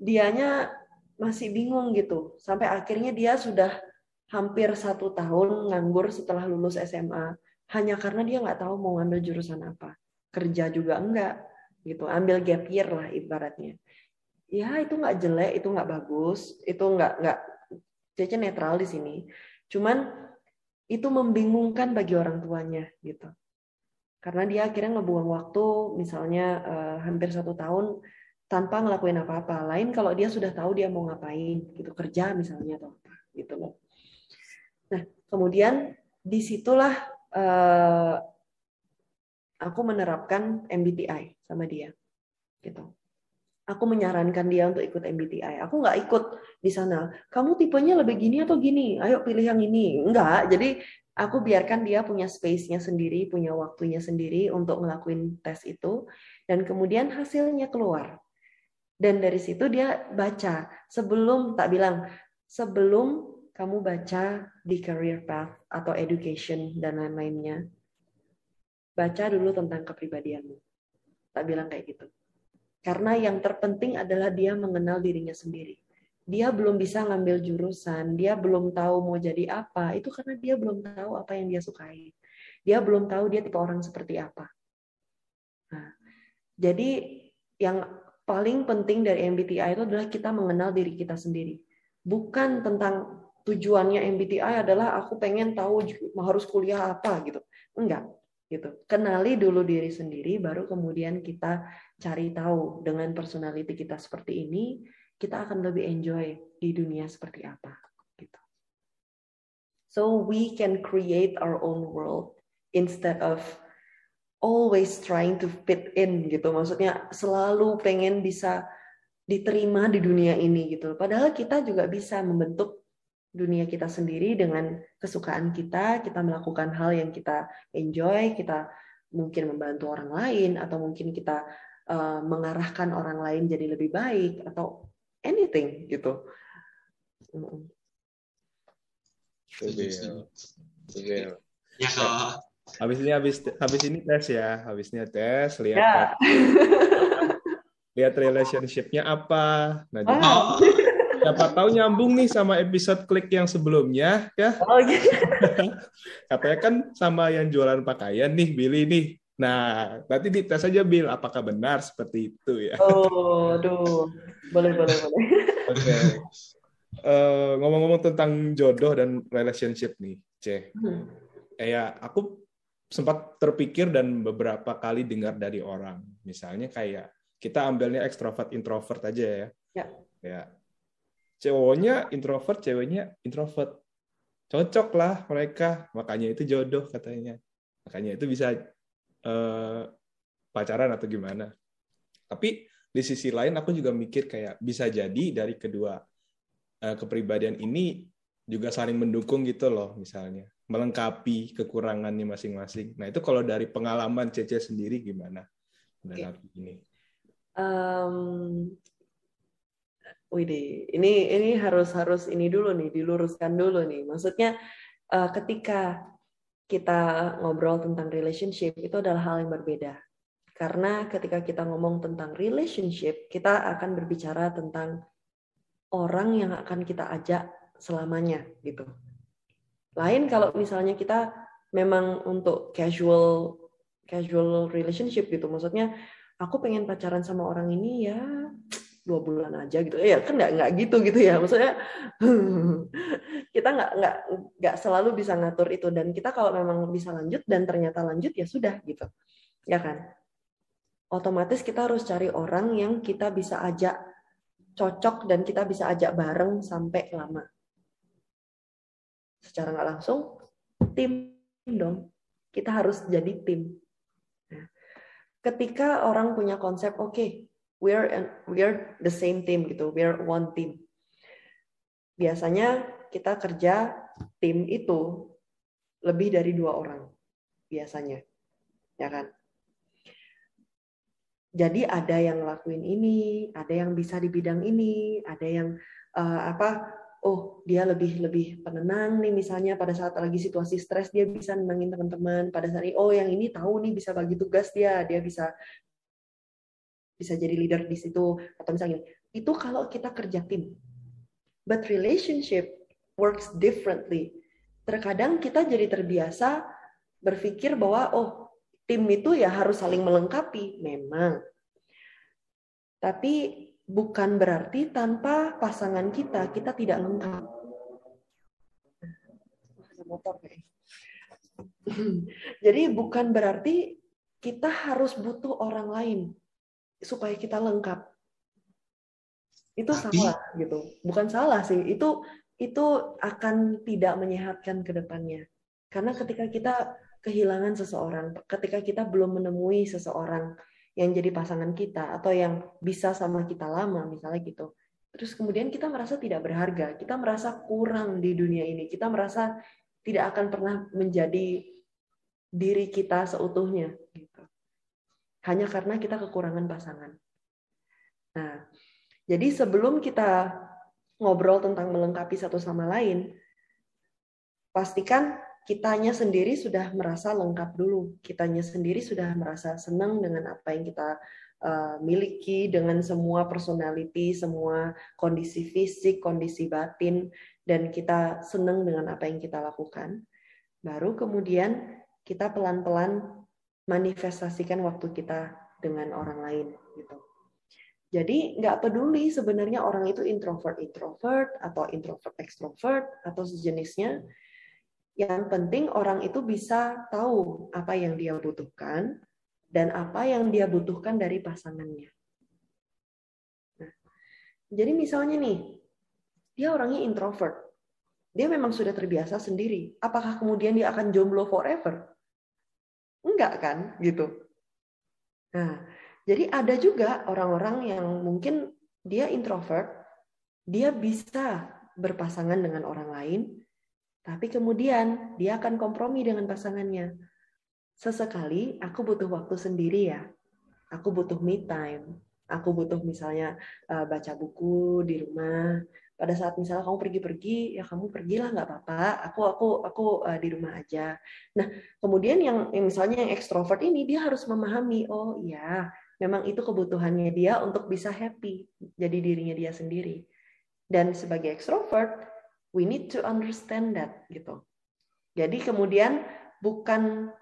Dianya masih bingung gitu, sampai akhirnya dia sudah hampir satu tahun nganggur setelah lulus SMA, hanya karena dia nggak tahu mau ngambil jurusan apa. Kerja juga enggak, gitu. Ambil gap year lah ibaratnya. Ya itu nggak jelek, itu nggak bagus, itu nggak nggak Cece netral di sini. Cuman itu membingungkan bagi orang tuanya gitu karena dia akhirnya ngebuang waktu misalnya uh, hampir satu tahun tanpa ngelakuin apa-apa lain kalau dia sudah tahu dia mau ngapain gitu kerja misalnya atau apa gitu loh nah kemudian di situlah uh, aku menerapkan MBTI sama dia, gitu. Aku menyarankan dia untuk ikut MBTI. Aku nggak ikut di sana. Kamu tipenya lebih gini atau gini? Ayo pilih yang ini. Enggak. Jadi aku biarkan dia punya space-nya sendiri, punya waktunya sendiri untuk ngelakuin tes itu. Dan kemudian hasilnya keluar. Dan dari situ dia baca. Sebelum, tak bilang, sebelum kamu baca di career path atau education dan lain-lainnya, baca dulu tentang kepribadianmu. Tak bilang kayak gitu. Karena yang terpenting adalah dia mengenal dirinya sendiri. Dia belum bisa ngambil jurusan, dia belum tahu mau jadi apa, itu karena dia belum tahu apa yang dia sukai. Dia belum tahu dia tipe orang seperti apa. Nah, jadi yang paling penting dari MBTI itu adalah kita mengenal diri kita sendiri. Bukan tentang tujuannya MBTI adalah aku pengen tahu harus kuliah apa gitu. Enggak, gitu. Kenali dulu diri sendiri baru kemudian kita cari tahu dengan personality kita seperti ini, kita akan lebih enjoy di dunia seperti apa gitu. So we can create our own world instead of always trying to fit in gitu. Maksudnya selalu pengen bisa diterima di dunia ini gitu. Padahal kita juga bisa membentuk dunia kita sendiri dengan kesukaan kita, kita melakukan hal yang kita enjoy, kita mungkin membantu orang lain atau mungkin kita uh, mengarahkan orang lain jadi lebih baik atau anything gitu. Ya kalau Habis ini habis habis ini tes ya, habisnya tes lihat ya. lihat relationshipnya apa. Nah, oh. Siapa tahu nyambung nih sama episode klik yang sebelumnya ya. Oh, gitu. Katanya kan sama yang jualan pakaian nih, Billy nih. Nah, nanti dites aja Bill apakah benar seperti itu ya. Oh, aduh. Boleh, boleh, boleh. Oke. Okay. Uh, ngomong-ngomong tentang jodoh dan relationship nih, C. Hmm. Ya, aku sempat terpikir dan beberapa kali dengar dari orang. Misalnya kayak kita ambilnya ekstrovert introvert aja ya. Ya. Ya. Cowoknya introvert, ceweknya introvert. Cocok lah mereka, makanya itu jodoh katanya. Makanya itu bisa uh, pacaran atau gimana. Tapi di sisi lain aku juga mikir kayak bisa jadi dari kedua uh, kepribadian ini juga saling mendukung gitu loh misalnya melengkapi kekurangannya masing-masing. Nah itu kalau dari pengalaman Cece sendiri gimana? Okay. ini. Um, Widih, ini ini harus harus ini dulu nih diluruskan dulu nih. Maksudnya uh, ketika kita ngobrol tentang relationship itu adalah hal yang berbeda. Karena ketika kita ngomong tentang relationship, kita akan berbicara tentang orang yang akan kita ajak selamanya gitu. Lain kalau misalnya kita memang untuk casual casual relationship gitu, maksudnya aku pengen pacaran sama orang ini ya dua bulan aja gitu. Ya kan nggak nggak gitu gitu ya. Maksudnya kita nggak nggak nggak selalu bisa ngatur itu. Dan kita kalau memang bisa lanjut dan ternyata lanjut ya sudah gitu. Ya kan? Otomatis kita harus cari orang yang kita bisa ajak cocok dan kita bisa ajak bareng sampai lama. Secara nggak langsung tim dong. Kita harus jadi tim. Nah, ketika orang punya konsep, oke, okay, we're we're the same team gitu, we're one team. Biasanya kita kerja tim itu lebih dari dua orang biasanya, ya kan? Jadi ada yang ngelakuin ini, ada yang bisa di bidang ini, ada yang uh, apa oh dia lebih lebih penenang nih misalnya pada saat lagi situasi stres dia bisa nenangin teman-teman pada saat ini oh yang ini tahu nih bisa bagi tugas dia dia bisa bisa jadi leader di situ. Atau misalnya itu kalau kita kerja tim but relationship works differently. Terkadang kita jadi terbiasa berpikir bahwa oh tim itu ya harus saling melengkapi. Memang. Tapi bukan berarti tanpa pasangan kita kita tidak lengkap. Jadi bukan berarti kita harus butuh orang lain supaya kita lengkap. Itu Tapi... salah gitu. Bukan salah sih. Itu itu akan tidak menyehatkan ke depannya. Karena ketika kita kehilangan seseorang, ketika kita belum menemui seseorang yang jadi pasangan kita atau yang bisa sama kita lama misalnya gitu. Terus kemudian kita merasa tidak berharga, kita merasa kurang di dunia ini, kita merasa tidak akan pernah menjadi diri kita seutuhnya gitu. Hanya karena kita kekurangan pasangan. Nah, jadi sebelum kita ngobrol tentang melengkapi satu sama lain, pastikan kitanya sendiri sudah merasa lengkap dulu. Kitanya sendiri sudah merasa senang dengan apa yang kita uh, miliki, dengan semua personality, semua kondisi fisik, kondisi batin, dan kita senang dengan apa yang kita lakukan. Baru kemudian kita pelan-pelan manifestasikan waktu kita dengan orang lain gitu. Jadi nggak peduli sebenarnya orang itu introvert introvert atau introvert extrovert atau sejenisnya yang penting orang itu bisa tahu apa yang dia butuhkan dan apa yang dia butuhkan dari pasangannya. Nah, jadi misalnya nih, dia orangnya introvert. Dia memang sudah terbiasa sendiri. Apakah kemudian dia akan jomblo forever? Enggak kan, gitu. Nah, jadi ada juga orang-orang yang mungkin dia introvert, dia bisa berpasangan dengan orang lain, tapi kemudian dia akan kompromi dengan pasangannya. Sesekali aku butuh waktu sendiri ya. Aku butuh me time. Aku butuh misalnya uh, baca buku di rumah. Pada saat misalnya kamu pergi-pergi, ya kamu pergilah nggak apa-apa. Aku aku aku uh, di rumah aja. Nah, kemudian yang, yang misalnya yang ekstrovert ini dia harus memahami, oh iya, memang itu kebutuhannya dia untuk bisa happy jadi dirinya dia sendiri. Dan sebagai ekstrovert, we need to understand that gitu. Jadi kemudian bukan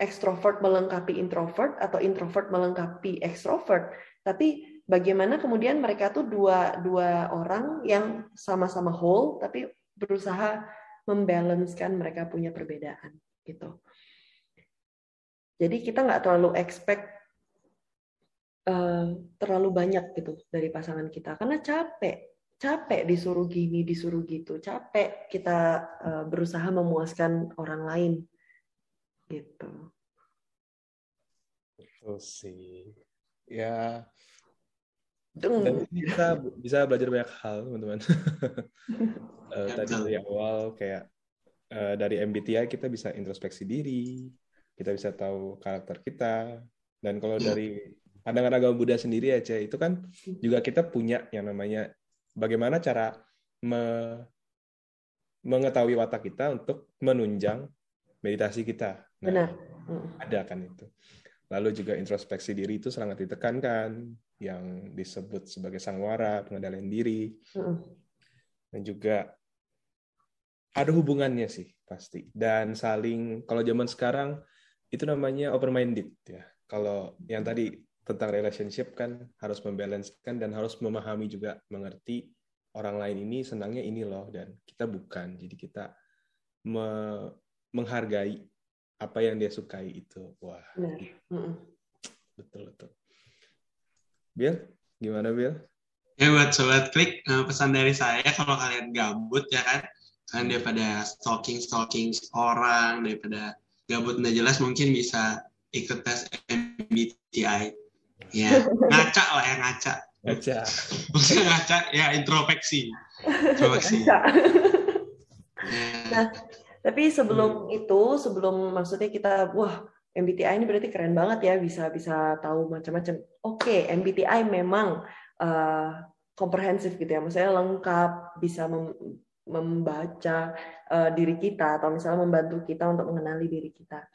ekstrovert melengkapi introvert atau introvert melengkapi ekstrovert, tapi bagaimana kemudian mereka tuh dua dua orang yang sama-sama whole tapi berusaha membalancekan mereka punya perbedaan gitu. Jadi kita nggak terlalu expect uh, terlalu banyak gitu dari pasangan kita karena capek capek disuruh gini, disuruh gitu, capek kita uh, berusaha memuaskan orang lain, gitu. Betul sih, ya. Dan bisa bisa belajar banyak hal, teman-teman. uh, tadi dari awal kayak uh, dari MBTI kita bisa introspeksi diri, kita bisa tahu karakter kita, dan kalau dari pandangan agama Buddha sendiri aja itu kan juga kita punya yang namanya bagaimana cara me mengetahui watak kita untuk menunjang meditasi kita. Nah, Benar. Ada kan itu. Lalu juga introspeksi diri itu sangat ditekankan, yang disebut sebagai sangwara, pengendalian diri. Dan juga ada hubungannya sih pasti. Dan saling, kalau zaman sekarang itu namanya open minded ya. Kalau yang tadi tentang relationship kan harus membalancekan dan harus memahami juga mengerti orang lain ini senangnya ini loh dan kita bukan jadi kita me menghargai apa yang dia sukai itu wah Benar. betul betul Bill gimana Bill ya buat sobat klik eh, pesan dari saya kalau kalian gabut ya kan kan daripada stalking stalking orang daripada gabut nggak jelas mungkin bisa ikut tes MBTI Ya, ngaca lah ya ngaca. Ngaca. Maksudnya ngaca ya introspeksi. Introspeksi. nah, tapi sebelum hmm. itu, sebelum maksudnya kita wah MBTI ini berarti keren banget ya bisa bisa tahu macam-macam. Oke, okay, MBTI memang uh, komprehensif gitu ya, maksudnya lengkap, bisa mem membaca uh, diri kita atau misalnya membantu kita untuk mengenali diri kita.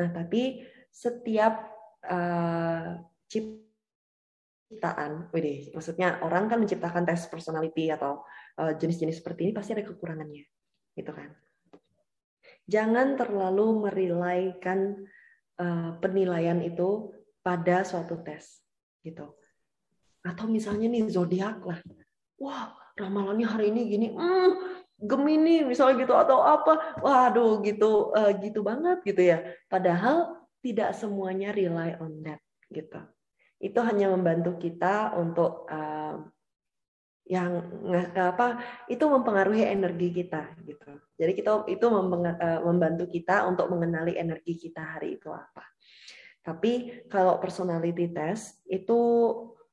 Nah, tapi setiap uh, ciptaan, wede, maksudnya orang kan menciptakan tes personality atau jenis-jenis seperti ini pasti ada kekurangannya, gitu kan? Jangan terlalu merilaikan uh, penilaian itu pada suatu tes, gitu. Atau misalnya nih zodiak lah, wah ramalannya hari ini gini, mm, Gemini misalnya gitu atau apa, waduh gitu uh, gitu banget gitu ya. Padahal tidak semuanya rely on that gitu itu hanya membantu kita untuk uh, yang apa itu mempengaruhi energi kita gitu. Jadi kita itu eh, membantu kita untuk mengenali energi kita hari itu apa. Tapi kalau personality test itu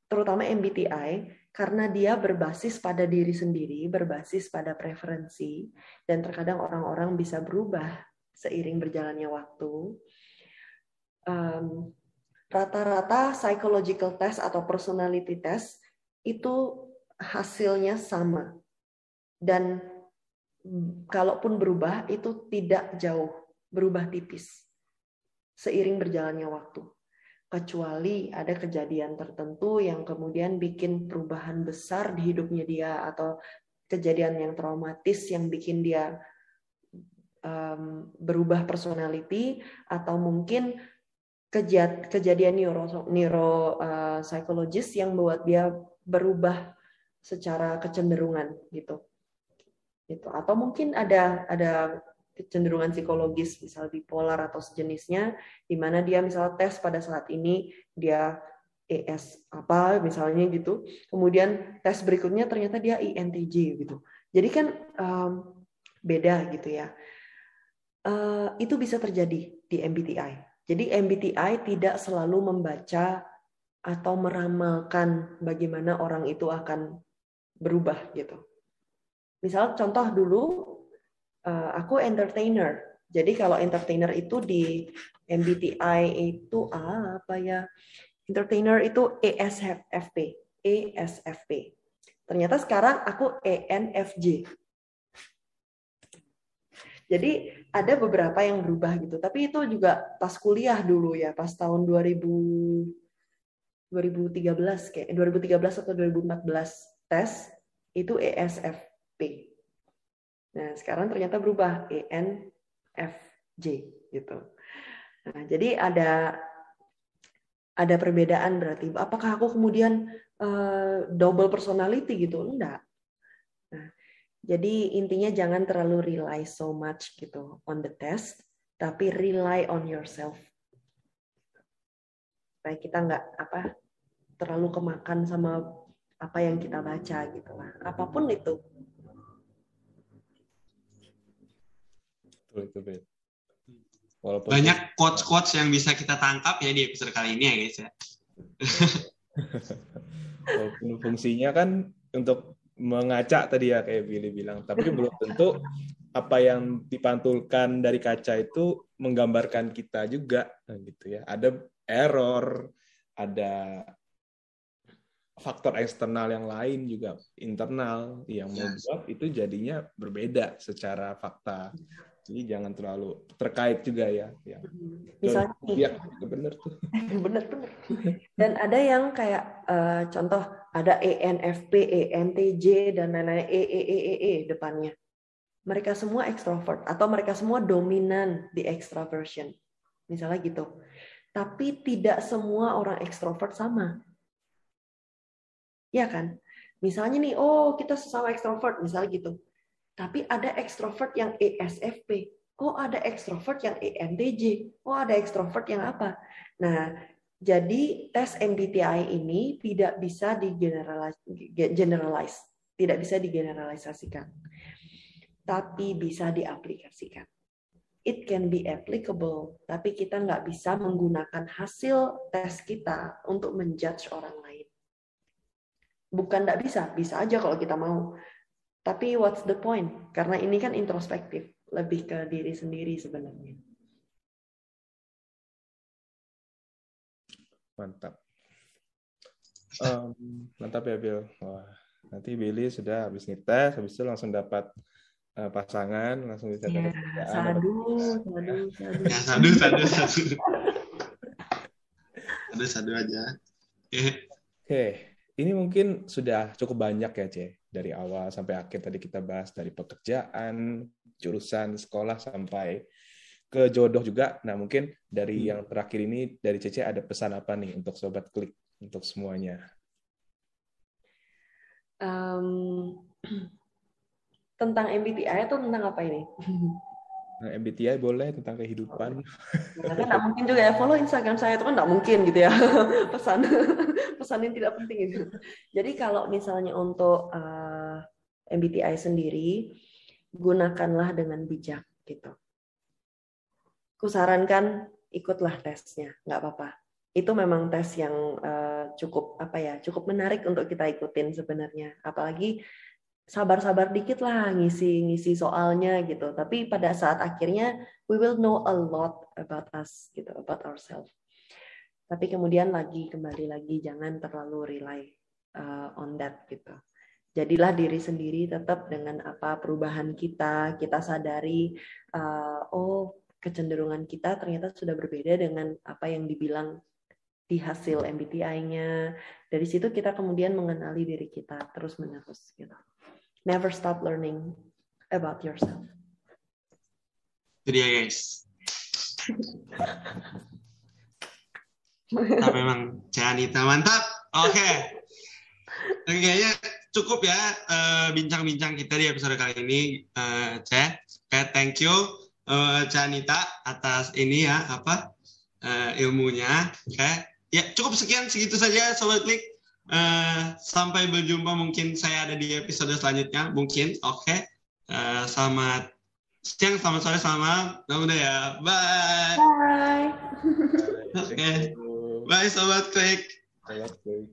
terutama MBTI karena dia berbasis pada diri sendiri, berbasis pada preferensi dan terkadang orang-orang bisa berubah seiring berjalannya waktu. rata-rata psychological test atau personality test itu hasilnya sama. Dan kalaupun berubah itu tidak jauh, berubah tipis seiring berjalannya waktu. Kecuali ada kejadian tertentu yang kemudian bikin perubahan besar di hidupnya dia atau kejadian yang traumatis yang bikin dia um, berubah personality atau mungkin kejadian neuro neuro uh, yang membuat dia berubah secara kecenderungan gitu. Gitu. Atau mungkin ada ada kecenderungan psikologis misal bipolar atau sejenisnya di mana dia misal tes pada saat ini dia ES apa misalnya gitu. Kemudian tes berikutnya ternyata dia INTJ gitu. Jadi kan um, beda gitu ya. Uh, itu bisa terjadi di MBTI jadi MBTI tidak selalu membaca atau meramalkan bagaimana orang itu akan berubah gitu. Misal contoh dulu uh, aku entertainer. Jadi kalau entertainer itu di MBTI itu apa ya? Entertainer itu ESFP, ESFP. Ternyata sekarang aku ENFJ. Jadi ada beberapa yang berubah gitu. Tapi itu juga pas kuliah dulu ya, pas tahun 2000 2013 kayak 2013 atau 2014 tes itu ESFP. Nah, sekarang ternyata berubah ENFJ gitu. Nah, jadi ada ada perbedaan berarti. Apakah aku kemudian uh, double personality gitu? Enggak. Nah, jadi intinya jangan terlalu rely so much gitu on the test, tapi rely on yourself. Supaya kita nggak apa terlalu kemakan sama apa yang kita baca gitu lah. Apa pun itu. Betul itu Bet. Walaupun banyak quotes quotes yang bisa kita tangkap ya di episode kali ini ya guys ya. Walaupun fungsinya kan untuk mengacak tadi ya kayak Billy bilang. Tapi belum tentu apa yang dipantulkan dari kaca itu menggambarkan kita juga gitu ya. Ada error ada faktor eksternal yang lain juga internal yang membuat itu jadinya berbeda secara fakta. Jadi jangan terlalu terkait juga ya. ya. Misalnya ya, benar tuh. benar benar. Dan ada yang kayak uh, contoh ada ENFP, ENTJ dan lain-lain E E E E E depannya. Mereka semua ekstrovert atau mereka semua dominan di extraversion. Misalnya gitu. Tapi tidak semua orang ekstrovert sama Ya kan? Misalnya nih, oh kita sesama ekstrovert, misalnya gitu. Tapi ada ekstrovert yang ESFP. Oh, ada ekstrovert yang ENTJ. Oh, ada ekstrovert yang apa? Nah, jadi tes MBTI ini tidak bisa digeneralize, tidak bisa digeneralisasikan. Tapi bisa diaplikasikan. It can be applicable, tapi kita nggak bisa menggunakan hasil tes kita untuk menjudge orang lain. Bukan tidak bisa, bisa aja kalau kita mau. Tapi what's the point? Karena ini kan introspektif, lebih ke diri sendiri sebenarnya. Mantap. Um, mantap ya Bill. Wah, nanti Billy sudah habis ngetes, habis itu langsung dapat uh, pasangan, langsung bisa ya, sadu, sadu, sadu. Ya, sadu, sadu, sadu. sadu, sadu aja. Oke. Okay ini mungkin sudah cukup banyak ya, C. Dari awal sampai akhir tadi kita bahas dari pekerjaan, jurusan, sekolah sampai ke jodoh juga. Nah, mungkin dari hmm. yang terakhir ini dari Cece ada pesan apa nih untuk sobat klik untuk semuanya? Um, tentang MBTI atau tentang apa ini? Nah, MBTI boleh tentang kehidupan. Ya, kan mungkin juga ya follow Instagram saya itu kan nggak mungkin gitu ya pesan pesan yang tidak penting itu. Jadi kalau misalnya untuk uh, eh, MBTI sendiri gunakanlah dengan bijak gitu. Kusarankan ikutlah tesnya, nggak apa-apa. Itu memang tes yang uh, cukup apa ya, cukup menarik untuk kita ikutin sebenarnya. Apalagi sabar-sabar dikit lah ngisi ngisi soalnya gitu. Tapi pada saat akhirnya we will know a lot about us gitu, about ourselves. Tapi kemudian lagi kembali lagi jangan terlalu rely uh, on that gitu. Jadilah diri sendiri tetap dengan apa perubahan kita, kita sadari uh, oh kecenderungan kita ternyata sudah berbeda dengan apa yang dibilang di hasil MBTI-nya. Dari situ kita kemudian mengenali diri kita terus menerus gitu never stop learning about yourself. Itu dia guys. Tapi memang Janita mantap. Oke. Okay. Oke, kayaknya cukup ya eh, bincang-bincang uh, kita di episode kali ini, uh, Ceh. Okay, thank you uh, atas ini ya apa uh, ilmunya. Oke, okay. ya cukup sekian segitu saja sobat klik. Uh, sampai berjumpa mungkin saya ada di episode selanjutnya. Mungkin oke. Okay. uh, selamat siang selamat sore selamat malam udah ya. Bye. Bye. Oke. Okay. bye sobat klik. Sobat klik